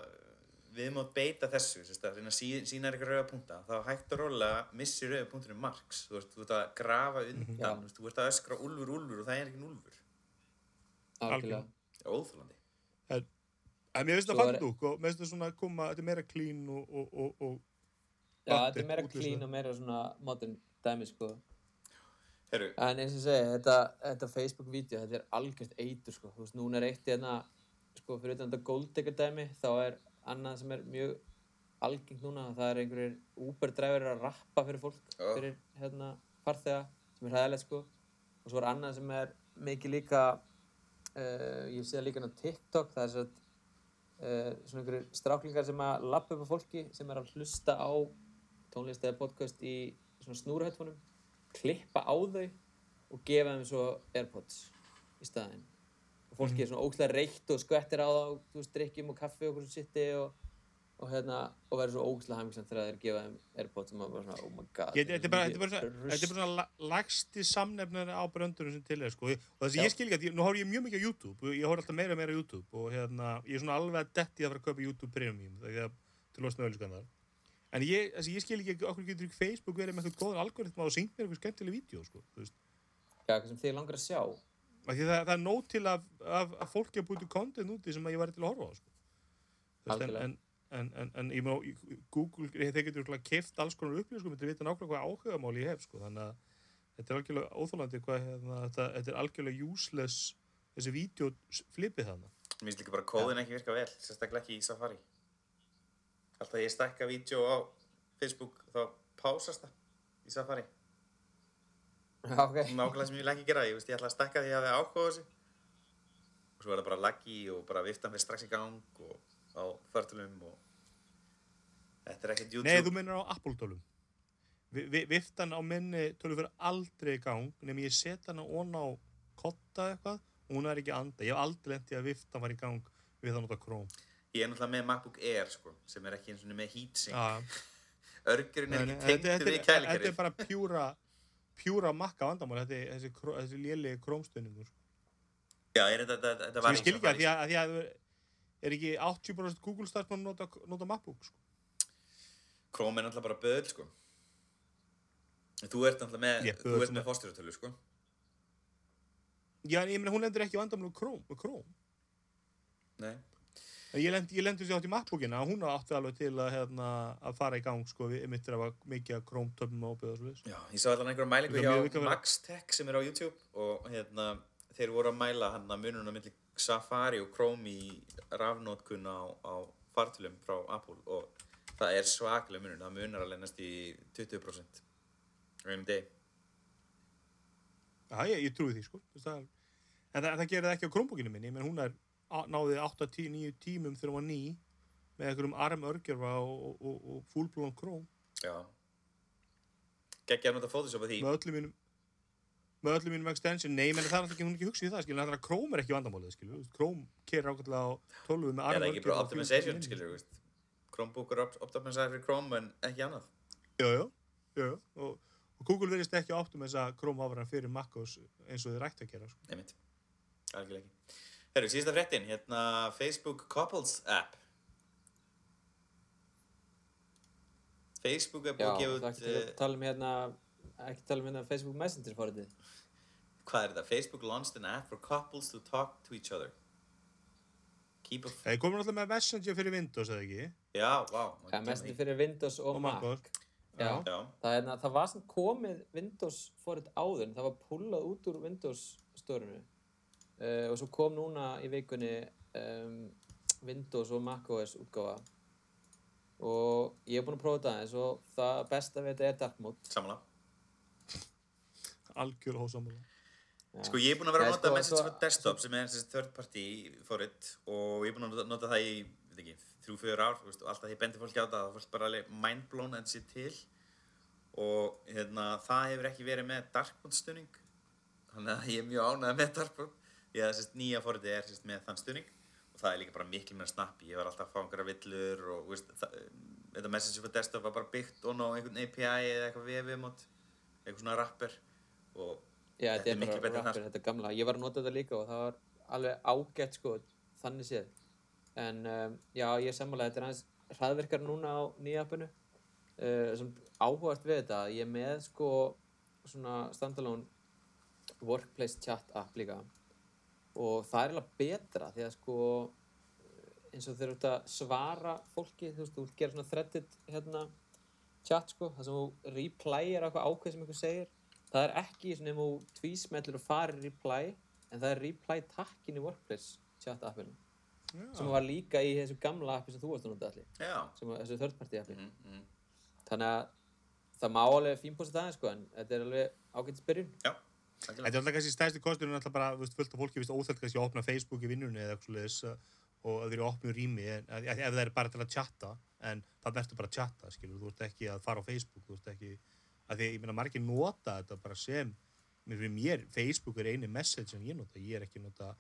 við mátt beita þessu, sérst, að að sína eitthvað rauða punkta, þá hægt og rólega missi rauða punktunum marks. Þú veist, þú ert að grafa undan,
Já.
þú ert að öskra úlfur, úlfur og það er ekki úlfur.
Algjörlega.
Það er óþjóðlandi.
En mér finnst það
Svo er-
fallið úk og mér finnst það svona að koma, þetta er meira clean og, og, og, og
Já, þetta er meira clean og meira svona modern dæmi, sko.
Herru,
En eins og segi, þetta, þetta Facebook-vídeó, þetta er algjört eitur, sko. Þú veist, núna er eitt hérna, sko, fyrir utan þetta golddigger dæmi, þá er annað sem er mjög algengt núna, það er einhverjir Uber-dræfur að rappa fyrir fólk,
Já.
fyrir, hérna, farþega, sem er hæðilegt, sko. Og svo er annað sem er mikið líka, uh, ég sé það líka á TikTok, það er svo uh, svona einhverjir stráklingar sem að lappa upp á fólki, sem er að hlusta á tónlist eða podcast í svona snúrahættfunum klippa á þau og gefa þeim svo Airpods í staðinn. Og fólki er svona ógæslega reykt og skvettir á það þú veist, drikkjum og kaffi og okkur sem sitti og, og hérna, og verður svo ógæslega hæmingsamt þegar þeir gefa þeim Airpods og maður bara svona, oh my god
Þetta er bara, þetta er bara, þetta er bara svona la- lagsti samnefnari á bröndurum sem til er sko. og þess að ég skil ekki að nú horf ég mjög mikið á YouTube og ég horf alltaf meira og meira á YouTube og hérna, ég er svona alveg að detti að fara að kaupa YouTube Premium þegar til að losna ölliskan þar en ég, þessi, ég skil ekki okkur getur ekki Facebook verið með eitthvað góðan algoritma og syngt mér eitthvað skemmtileg vídeo sko.
Já, sem þið langar að sjá
það, það er nóg til að, að, að fólki að búti content úti sem að ég væri til að horfa á sko. En, en, en, en, en ég má, Google, þeir getur keift alls konar upplýð sko, þetta vita nákvæmlega hvað áhugamál ég hef sko, þannig að þetta er algjörlega óþólandi hvað, hérna, þetta, þetta er algjörlega useless þessi vídeo flipið þarna
mér finnst líka bara kóðin ekki virka vel, sérstaklega ekki í Safari. Alltaf ég stekka vídeo á Facebook, þá pásast það í Safari.
Já, ok <laughs>
Nákvæmlega sem ég vil ekki gera, ég veist, ég ætla að stekka því að ég hafi áhuga á þessu. Og svo er það bara laggi og bara viftan fyrir strax í gang og á förtulum og þetta er ekkert YouTube.
Nei, þú minnir á Apple-tölum Vi, vi, Viftan á minni tölu fyrir aldrei í gang nema ég set hana ón á kotta eitthvað og hún er ekki anda. Ég hef aldrei lent í að viftan var í gang við það nota Chrome.
Ég er náttúrulega með MacBook Air, sko, sem er ekki eins og með heatsink.
Já, <laughs>
Örgurinn er ekki
nei, þetta,
tengdur
þetta,
við
þetta er bara pjúra pjúra makka vandamál. Þetta er þessi, þessi léli krómstöningur
Já, er þetta, þetta, þetta
sem
var
ég skil ekki að því að, að, því að er ekki 80% Google starfsmann nota, nota MacBook sko.
Chrome er náttúrulega bara böðl, sko. Þú ert náttúrulega með,
Ég,
þú ert með fósturatölu, sko.
já, en ég meina hún lendur ekki vandamál með Chrome, með Chrome.
Nei.
En ég lendi, ég lendi sér átt í MacBookina að hún átti alveg til að, hérna, að fara í gang sko, við mittir var mikið að Chrome töfum og og svo
Já, ég sá allan einhverja mælingu hjá MaxTech sem er á YouTube og hérna, þeir voru að mæla hann að mununa milli Safari og Chrome í rafnótkun á, á fartölum frá Apple og það er svaklega munun, það munar alveg næst í 20% á einum deg.
Já, ég, ég trúi því, sko. Það, en það, það gerir það ekki á Chromebookinu minni, menn hún er náði 8-9 tímum þegar hún var ný með einhverjum arm örgjörfa og, og, og, og fullblón Chrome
Já. Gekkja að nota Photoshop að því.
með öllum mínum með öllum mínum extension, nei, menn það er alltaf ekki, hún er ekki hugsið í það, skilur, það er að Chrome er ekki vandamálið, skilur, Chrome kerir ákvæmlega á 12 með arm
Eða ekki bara
örgjörfa og
optimization,
fullblón
skilur, þú veist. Chromebook er op- optimizer fyrir Chrome en ekki annað.
Já, já, já, já. Og, og Google verðist ekki áttum þess að Chrome áfram fyrir MacOS eins og þið rætti að gera, sko.
Nei mitt. Algjörlega ekki. Herru, síðasta fréttin, hérna Facebook Couples app. Facebook er
Já,
búið að
það
gefa
er
út
ekki til að
uh,
tala um hérna ekki tala um hérna Facebook Messenger fóritið
hvað er þetta? Facebook launched an app for couples to talk to each other. Keep a...
Það komur alltaf með Messenger fyrir Windows, eða ekki?
Já, vá.
Það er mest fyrir Windows og,
Og
Mac.
Mac.
Já.
Já,
Það, er, það var sem komið Windows forrið áður, það var pullað út úr Windows stórinu. Uh, og svo kom núna í vikunni um, Windows og macOS útgáfa. Og ég er búinn að prófa þetta aðeins og það besta við þetta er dark mode.
samanlega.
Algjör hósamlega.
Sko ég er búinn að vera að nota
sko,
Message for Desktop sem er þessi third party forrit og ég er búinn að nota- það í, veit ekki, þrjú, fjögur ár og alltaf ég bendi fólki á það er fólk bara alveg mindblown að þetta sé til. Og hérna, það hefur ekki verið með dark mode stunning þannig að ég er mjög ánægð með dark mode því að þessi nýja forriti er sérst, með þann stunning og það er líka bara miklu meira snappi. Ég var alltaf að fá einhverja villur og veist, það, þetta Message for Desktop var bara byggt og ná einhvern API eða eitthvað VV-mót eitthvað svona rapper. Og
Já,
Þetta er miklu betra en það,
rappir, þetta er gamla. Ég var að nota þetta líka og það var alveg ágætt sko, þannig séð. En um, já, ég sammála, þetta er aðeins hraðverkar núna á nýja appinu. Uh, sem áhugast við þetta, ég er með sko svona standalone workplace chat app líka. Og það er alveg betra því að sko eins og þeir eru að svara fólki, þú veist, þú gera svona threaded hérna chat sko, það sem þú replyir eitthvað ákveð sem einhver segir það er ekki svona ef þú tvísmellir og farir reply en það er reply takkin í workplace chat appinu. Sem var líka í þessu gamla appi sem þú varst að nota allir
já,
sem var þessu third party appi.
Mm, mm.
þannig að það má alveg fínposta það sko en þetta er alveg ágætt spyrjun
já,
Þetta er alltaf kannski stærsti kosturinn alltaf bara, veist, fullt af fólki, þú veist, óþægt kannski að opna Facebook í vinnunni eða eitthvað svoleiðis uh, og að þeir eru opnum rými, en, ef það er bara til að chatta, en það ertu bara að chatta, skilur, þú ert ekki að fara á Facebook, þú ert ekki, að því, ég meina, margir nota þetta bara sem, mér mér, Facebook er eini message sem ég nota, ég er ekki nota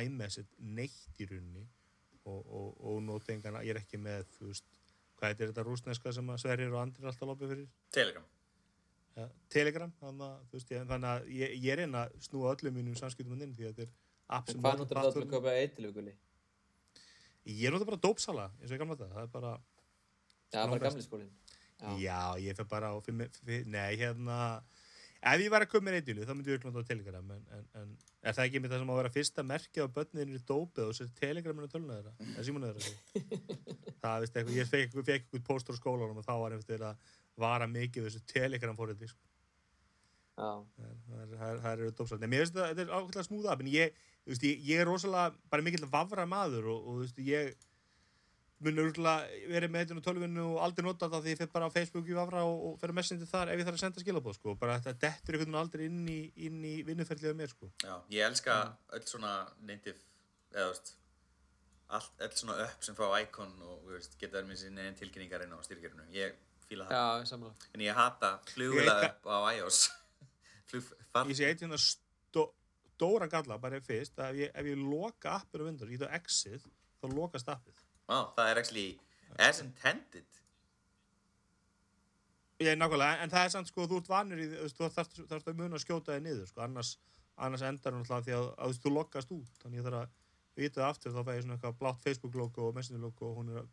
iMessage neitt í rauninni og, og, og nota engan, ég er ekki með, þú veist, hvað heitir þetta rúsneska sem að Sverrir og Andri er alltaf lopið fyrir?
Telegram
ja, Telegram þannig að, þú veist, ég, þannig að ég, ég er einn að snúa öllum mínum samskiptum inn því að þetta er sem
hvað notar það til að köpa eitiluguli?
ég nota bara dópsala eins og ég gamla þetta það er bara,
Já, bara gamli skólinn Já.
já, ég fer bara á fimm, fimm, nei, hérna ef ég var að koma með reyndjölu þá myndi ég öll nota Telegram en, en, en er það ekki með það sem á að vera fyrsta merkið á börninir í dópið og sér Telegraminu töluna þeirra eða símuna þeirra <laughs> það, veist, eitthvað, ég fekk, fekk eitthvað póstur á skólanum og þá var einhvern að vara mikið þessu Telegram fórhætti sko. Það er- er- eru dópsal en mér finnst þetta þetta er ákveðlega smúða en ég, veist, ég, ég er rosalega bara mikill vafra maður og, og veist, ég mun örgulega verið með þetta á tölvinu og aldrei nota það því ég fyrir bara á Facebook í vafra og, og fyrir messenger þar ef ég þarf að senda skilabóð sko. bara þetta dettur einhvern veginn aldrei inn í, inn í vinnuferðlega mér sko.
Já, ég elska öll svona native eða veist allt, öll svona upp sem fá icon og veist, geta verið með sinni einn tilkynningar inn á styrkjörinu ég fíla það,
Já, sammála.
en ég hata flugvila upp á iOS <laughs>
ég sé eitt hérna stó, stóran galla bara fyrst að ef ég, ef ég loka appir á Windows, ég þá exit þá lokast appið
Á, það er actually as intended.
Ég er nákvæmlega, en það er samt sko, þú ert vanur í, þú þarft þarft að muna að skjóta þig niður, sko, annars, annars endar hún alltaf því að, að þú loggast út, þannig ég þarf að vita það aftur, þá fæ ég svona eitthvað blátt Facebook-logo og Messenger-logo og hún er að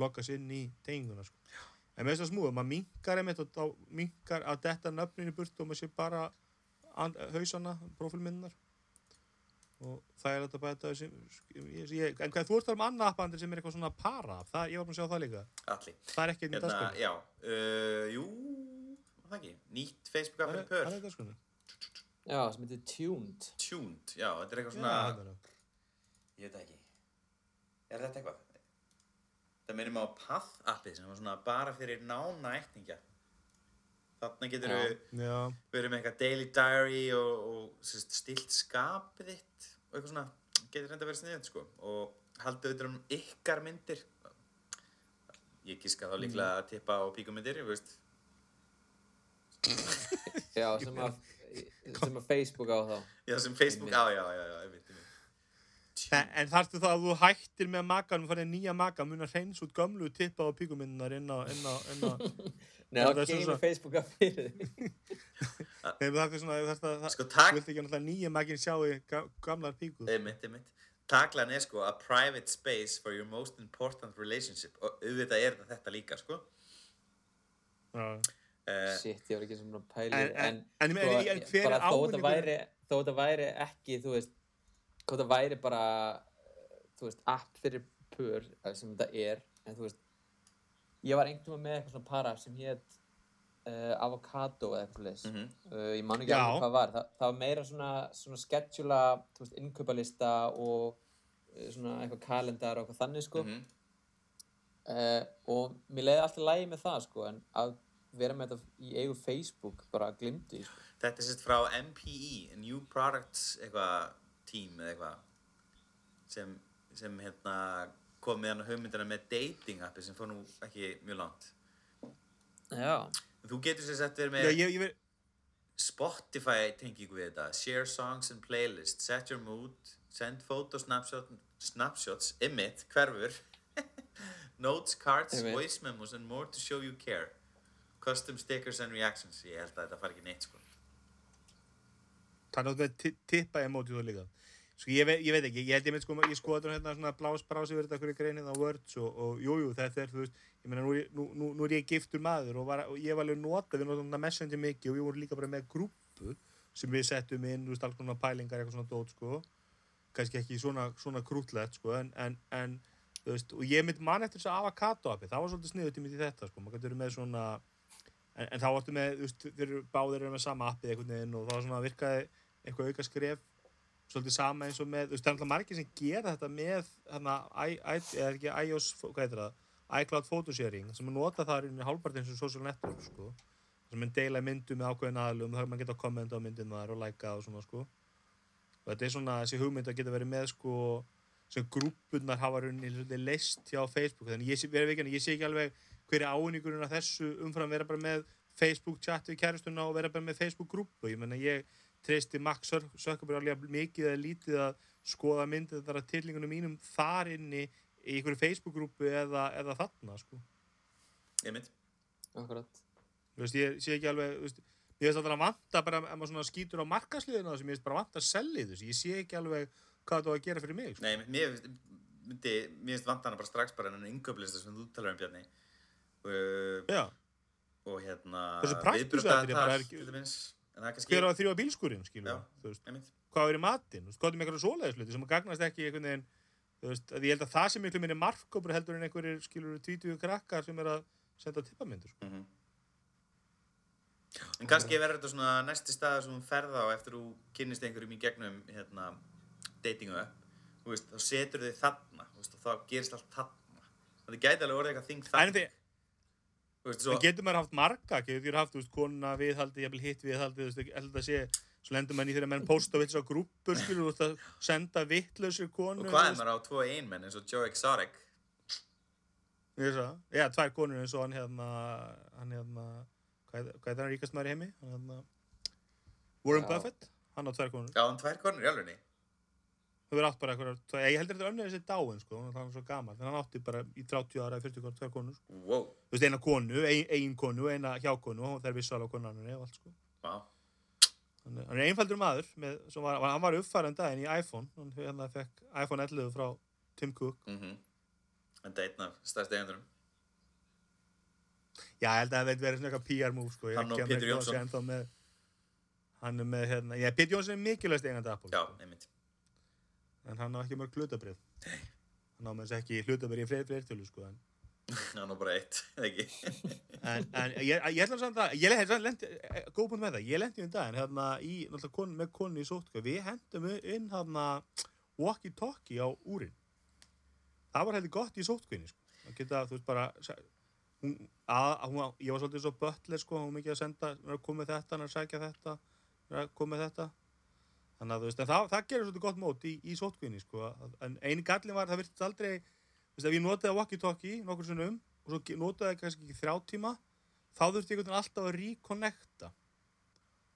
loggast inn í tenginguna, sko. En með þess að smúða, maður minkar einmitt og þá minkar að detta nöfnin í burtu og maður sé bara hausana, prófilminnar og það er þetta bara þetta sem, ég, ég, en hvað þú ert að um annað appandri sem er eitthvað svona para, það, ég var búin að sjá það líka,
allir
það er ekki í
hérna,
dagskónu.
já, uh, jú það ekki, nýtt Facebook app
Það
fyrir
er það er
pör
í dagskónu.
Já, sem heitir Tuned.
tuned, já, þetta er eitthvað
Já,
svona
það það.
ég veit það ekki er þetta eitthvað það minnum á Path appið sem var svona bara fyrir nána ættingja þarna getur
Já.
við
Já,
verið með eitthvað daily diary og, og sérst, stilt skapið þitt og eitthvað svona, getur reynda að vera sniðið sko. og haldið auðvitað um ykkar myndir ég gíska þá líklega að tippa á píkumyndir ég veist, <laughs>
Já, sem að, sem að Facebook á þá.
já sem Facebook,
Einmitt.
já já já, já einmitt, einmitt.
En, en þarftu það að þú hættir með makanum farið nýja maka, mun að hreins út gömlu tippa á píkuminnar inn á, inn á, inn á <laughs>
Nei,
Er það svo-
geymir
svo-
Facebook að fyrir þig. <laughs>
Nefnum það er svona, það, vilt ekki náttúrulega nýja makin sjá í ga- gamlar
einmitt taglan er sko a private space for your most important relationship og auðvitað er þetta þetta líka sko
Já.
uh,
Shit, ég var ekki sem að pæli.
En- en-
En,
en-
sko,
er
þó þetta væri, þó þetta væri ekki, þú veist, þó þetta væri bara, eh, þú veist, app fyrir pur, eh, sem þetta er, en þú veist, ég var einhvern veginn með eitthvað svona para sem hétt uh, avocado eða eitthvað leys.
Mhm.
uh, ég man ekki alveg hvað var Þa, það var meira svona, svona schedula þú veist, innkaupalista og uh, svona eitthvað kalendar og eitthvað þannig sko
Mhm.
uh, og mér leiði alltaf lægi með það sko en að vera með þetta í eigu Facebook bara glimti sko.
Þetta er sérst frá MPE, New Products eitthvað team eða eitthvað sem, sem hérna kom með hann hugmyndina með dating appi sem fór nú ekki mjög langt.
já,
Þú getur sér sett verið
Já,
með
ég, ég ver,
Spotify tengingu við þetta, share songs and playlists, set your mood, send photo snapshot, snapshots, emit, hverfur, <laughs> notes, cards,
Einmitt.
voice memos and more to show you care. Custom stickers and reactions, ég held að þetta fari ekki neitt sko.
það er náttúrulega ti- tippa emótið og líka sko ég, ve, ég veit ekki, ég held ég með sko ég skoður hérna svona blás brás yfir þetta hverju greinið á Words og, og jú, jú, þetta er, þú veist ég meina, nú, nú, nú, nú er ég giftur maður og, var, og ég var alveg nota, við notum þetta messenger mikið og við vorum líka bara með grúpu sem við settum inn, þú veist, alls konar pælingar eitthvað svona dót, sko. Kannski ekki svona, svona krútlegt, sko en, en, en þú veist, og ég mynd mann eftir þess að avocado appi, það var svolítið sniðut í mitt í þetta, sko, maður verið með svona en, en þá vartu með, þú veist, svolítið sama eins og með, þú veist, það er alltaf margir sem gera þetta með, hérna, eða ekki iOS, hvað heitir það, iCloud photosharing, sem er nota það í hálfparti eins og social network, sko, sem er deila myndum með ákveðin aðlum, það er maður geta að kommenta á myndin þar og læka og svona, sko, og þetta er svona, þessi hugmynd að geta verið með, sko, sem grúppunar hafa rauninni svolítið leist hjá Facebook, þannig ég sé, verið veikinn, ég sé ekki alveg hver er ávinningurinn af þessu umfram vera bara með Facebook chat við kæristuna og vera bara með Facebook grúpu, ég menna ég treysti Max alveg mikið eða lítið að skoða myndið þar að tillingunum mínum þar inni í einhverju Facebook-grúpu eða, eða þarna, sko.
Akkurat
Þú veist, ég sé ekki alveg, þú veist, mér finnst alltaf að vanta bara, ef maður svona skýtur á markasliðina þessu, mér finnst bara vanta að selja þessu, ég sé ekki alveg hvað þetta á að gera fyrir mig, sko.
Nei, mér finnst- myndi, mér finnst vantana bara strax bara en yngöflista sem þú talar um Bjarni. Uh,
Já,
og hérna
er, er ekki-
til dæmis. Kannski,
hver á að þrjóða bílskurinn, veist,
Einmitt.
hvað er í veist, hvað er með eitthvað svoleiðisluti sem að gagnast ekki einhvern veginn, þú veist, að ég held að það sem miklu minni markkópur heldur en einhverjir, skilur, tvítugu krakkar sem er að senda tippamyndur, sko.
Mhm. En kannski verður þetta svona næsti staður sem þú ferð á eftir þú kynnist einhverjum í gegnum hérna, datingu upp. Þú veist, þá setur þið þarna, þú veist, og þá gerist allt þarna. Það gæti alveg orðið eitthvað þing
En
þarna. Svo,
En getur maður haft marga, getur haft, veist, konuna viðhaldi, jafnvel hitt viðhaldi, þú veist, ég held að sé, svo lendur mann í þeirra menn <laughs> posta vitt á grúppur, skilur, þú veist, að senda vittlausir konu.
og hvað er maður á tvo einmenn eins og Joe Exotic?
Ég það, já, tvær konur eins og hann hérna, hann hérna, hvað er- hvað er það ríkast maður í heimi? Hann hérna, Warren
Já.
Buffett, hann á tvær konur.
Já, hann tvær konur í alvegni.
Þú verður átt bara eitthvað, ég heldur þetta önnur þessi dáin, sko, hann er svo gammal, en hann átti bara í 30 ára, 40 ára, tvær konur, sko.
Wow.
Þú veist, eina konu, ein, ein konu, eina hjákonu, og þeir vissu alveg konan hann og allt, sko.
Vá.
Hann er, hann er einfaldur maður, með, var, hann var uppfærandi daginn í iPhone, hann hérna fekk iPhone 11 frá Tim Cook.
Mm En það er einn af stærsti eigendurum.
Já, ég held að það veit verið svona eitthvað PR move, sko.
Hann og Pétur
á að
Jónsson.
hann er með, hérna, já, Pétur Jónsson er mikilvægst eigandi Apple,
Já,
sko.
einmitt.
En hann á ekki mörg hlutabrið. Hann á með þess ekki hlutabrið í fleiri fleirtölu, sko. En, <laughs>
Hann var bara eitt, ekki? <laughs>
en, en ég, ég ætla samt að, ég lendi, góð punkt með það, ég lendi um daginn, hérna, í, náttúrulega kon, með konu í sóttkvæð, við hendum inn, hérna, walkie-talkie á úrin. Það var heldur gott í sóttkvæðinni, sko. að geta, þú veist, bara hún, að, hún, ég var svolítið svo bötler, sko, hún mikið að senda, hún er að koma með þetta, hann er að sækja þetta, hann er að koma með þetta. Þannig að þú veist, það, það gerir svolítið gott mót í, í sóttkvæðinni, sko, en eini gallin var, það virtist aldrei, þú veist, ef ég notaði walkie-talkie nokkur sinnum og svo notaði kannski ekki þrjá tíma, þá þurfti ég alltaf að reconnecta.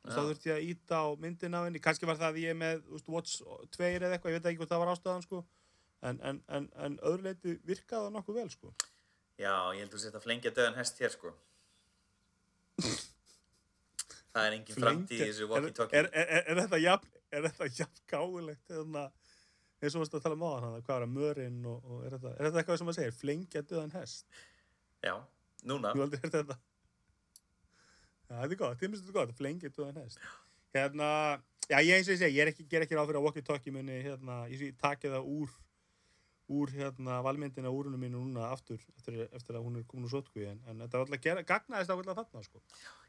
Veist, Þá þurfti ég að íta á myndina á henni, kannski var það að ég er með, veist, Watch 2 eða eitthvað, ég veit ekki hvort það var ástæðan, sko, en, en, en, en öðru leiti virkaði það nokkuð vel, sko.
Já, ég held að þú setja flengja döðan hest hér, sko. <laughs> Það er engin framtíð í þessu
er,
walkie-talkie.
er, er, er, þetta jafn, er þetta jafn gáulegt eða eins og varst að tala um á hann, hvað er að mörinn og, og er, þetta, er þetta eitthvað sem maður segir, flengja döðan hest?
Já, núna.
Þú aldrei hert þetta? Já, þetta er gott, þetta gott, flengja döðan hest. Hérna, já, ég eins og ég segi, ég er ekki, ger ekki ráð fyrir að walkie-talkie muni, hérna, ég takja það úr, úr, hérna, valmyndina úrunum mínu núna aftur, eftir, eftir að hún er komin úr sótkví, en, en þetta var alltaf gagnaðist ákveðlega þarna, sko.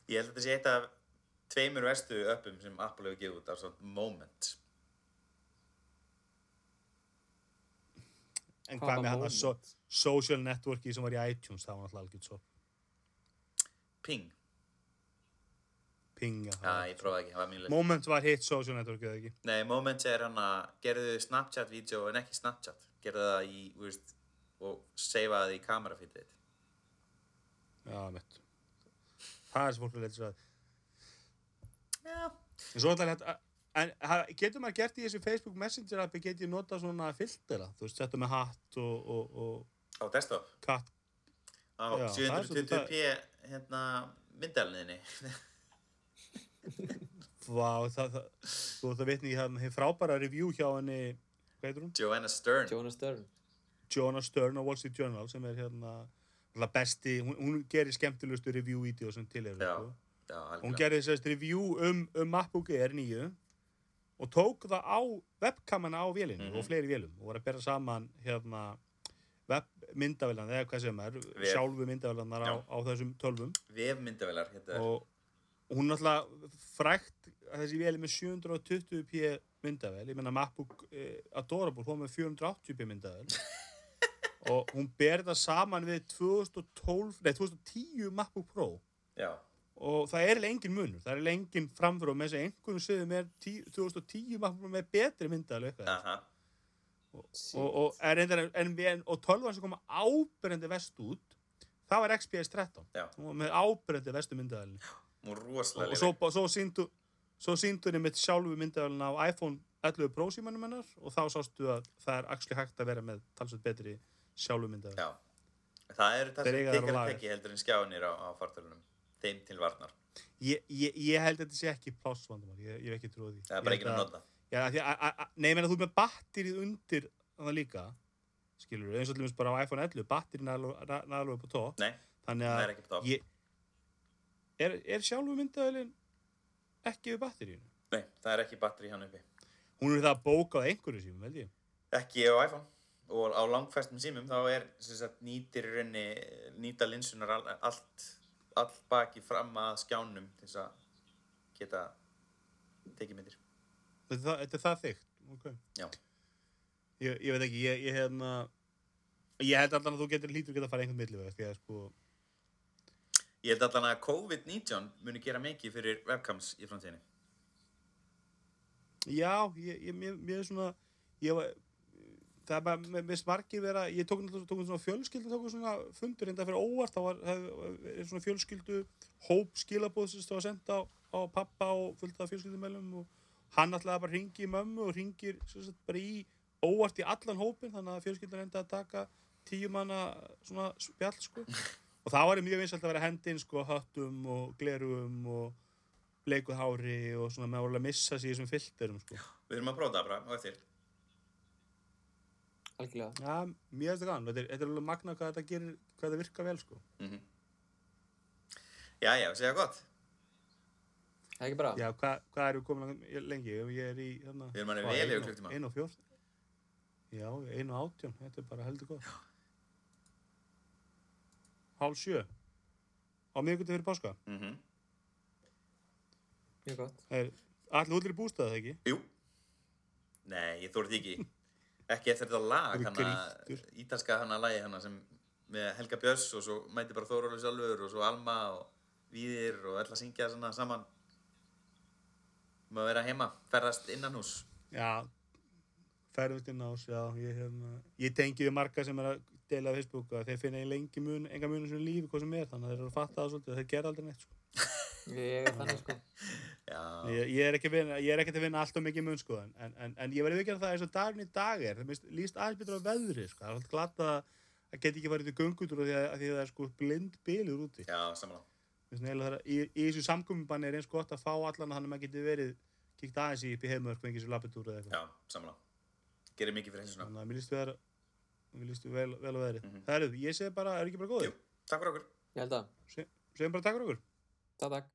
Ég held að þetta sé eitt af tveimur verstu uppum sem Apple hefur gefið út af svona moment.
En
Hvað
hvað með hann að so,
moment?
social networki sem var í iTunes, það var alltaf algjörð svo
Ping.
pinga.
Já, ég prófaði ekki, það var mjög leið.
Moment var hitt social network, eða ekki?
Nei, Moments er hann að gerðu Snapchat-vídeó en ekki Snapchat. Gerðu það í, veist, og seifaði það í kamerafítið.
Já, mitt. Það er sem fólk er leitt sér að.
Já.
En svo alltaf þetta, en ha- getur maður gert í þessu Facebook Messenger appi, getur ég notað svona filtera, þú veist, setja með hatt og, og, og
Á desktop.
katt.
Á
Já, það er
720p hérna myndalniðinni.
Vá, það, það, þú veist að vitni í hérna, hér frábæra review hjá henni, hvað heitir hún?
Joanna Stern.
Jonas Stern.
Jonah Stern á Wall Street Journal sem er hérna besti, hún, hún gerir skemmtilegustu review-vídeó sem til er,
Já,
sko.
Já,
Hún gerði sérst review um, um MacBook Air 9 og tók það á webkamana á vélinu
Mhm.
og fleiri vélum. Og var að bera saman hérna webmyndavélan eða hvað sem er,
Vef.
sjálfu myndavélanar á, á þessum tölvum.
Vefmyndavelar, hérna.
og hún náttúrulega frækt þessi vél er með 720p myndavél, ég menna MacBook eh, Adorable, hún með 480p myndavél. <laughs> Og hún ber það saman við 2012, nei 2010 MacBook Pro.
Já,
og það er eiginlega engin munur, það er eiginlega engin framfyrir og með þess að einhvern sögum er 10 2010 MacBook Pro með betri eitthvað
aha.
og, og, er en, og 12 sem koma áberendi vest út það var XPS 13
Já.
með áberendi vestu
er
og, og svo, svo síndu svo síndu henni mitt sjálfu myndavélina á iPhone 11 Pro símanum hennar og þá sástu að það er actually hægt að vera með talsveit betri sjálfu myndavél
Já. Það eru það sem dikkar
lager.
tekki heldur en skjáinir á, á fartölunum. Þeim til varnar.
ég, ég, ég held að þetta sé ekki plássvandamál ég, ég hef ekki trúið því
Það er bara ekki að nota.
Nei, ég meina þú með batterið undir það líka, skilur eins og dæmis bara á iPhone 11, batterið næðalveg upp á topp,
Nei, það
að
er ekki på topp.
ég, er, er sjálfu myndaðilinn ekki við batteríinu?
Nei, það er ekki batteri hann uppi.
Hún er það að bóka á einhverju símum, held ég.
Ekki á iPhone. Og á langfæstum símum þá er sem sagt, nýtir nýta linsunar all, allt, allt baki fram að skjánum til þess að geta tekið myndir.
Þetta, er það- er þygt, ok.
Já.
Ég, ég veit ekki, ég, ég hérna, ég held allan að þú getur lítur geta að fara einhvern milliveg, því að sko,
Ég held allan að COVID-19 muni gera mikið fyrir webcams í framtíðinni.
já, ég, ég, mér er svona, ég var, það er bara, finnst margir vera, ég tók náttúrulega svona fjölskyldu, tók svona fundur enda fyrir óvart, það var, það svona fjölskyldu hóp skilabóð sem það var senda á, á pappa og fullt af fjölskyldumælum og hann ætlaði bara ringi í mömmu og ringir sem sagt, bara í óvart í allan hópin þannig að fjölskyldan enda að taka tíu manna svona spjall sko <laughs> og það var mjög vinsalt að vera hendinn sko höttum og glerugum og bleikuð hári og svona með að missa í þessum filterum sko
Við erum að prófa það bara á eftir.
Algjörlega.
Mér finnst það gaman. Þetta er, þetta er alveg magna hvað þetta gerir, hvað þetta virkar vel, sko.
Mm Já, já, segja gott.
Það er ekki bara.
Já, hvað, hvað eru komin lang- lengi? Ég er í, hérna...
Við erum alveg
hvað,
vel yfir klukkutíma.
Einu og fjórn. Já, einu og átján. Þetta er bara heldur gott. Hálf sjö. Á miðgundi fyrir páska.
Mm
Mjög gott.
Er, allir útlir bústað, það ekki?
Jú. Nei, ég því ekki. <laughs> Ekki eftir þetta lag, hana, ítalska hana lagi hana sem með Helga Björns og svo mæti bara Þórólu sjálfur og svo Alma og Víðir og ætla að syngja svona saman. Má vera heima, ferðast innan hús.
Já, ferðust inn ás, já. Ég, hérna, ég tengi við marga sem er að deila á Facebook að þeir finna eiginlega enga mun, enga mun sem lífi hvað sem er, þannig að þeir eru að fatta það svolítið, þeir gera aldrei neitt, sko.
Ég er þannig sko. <laughs>
Já,
Ég, ég er ekki að vinna, ég er ekki að vinna alltaf mikið mun sko, en, en, en, en ég verði ekki að það eins og dagurinn í dag er, það minnst líst aðeins betur á veðri sko, það er alltaf glatt að það geti ekki farið til göngutur því að, að því að það er sko blind bylur úti.
já, samanlá.
Er- Í, í þessu samkominbanni er eins gott að fá allan að hann maður geti verið kíkt aðeins í upp í heimörk og engið sér lappetúr eða eitthvað.
Já, samanlá. Gerir mikið fyrir þessu svona.
Þannig að mér líst við, mér líst við vel, vel á veðrið.
Mhm.
Það eru, ég segi bara, er ekki bara góðið?
Jú, takk fyrir okkur.
Ég held að.
Se- Segjum bara takk fyrir okkur.
Takk, takk.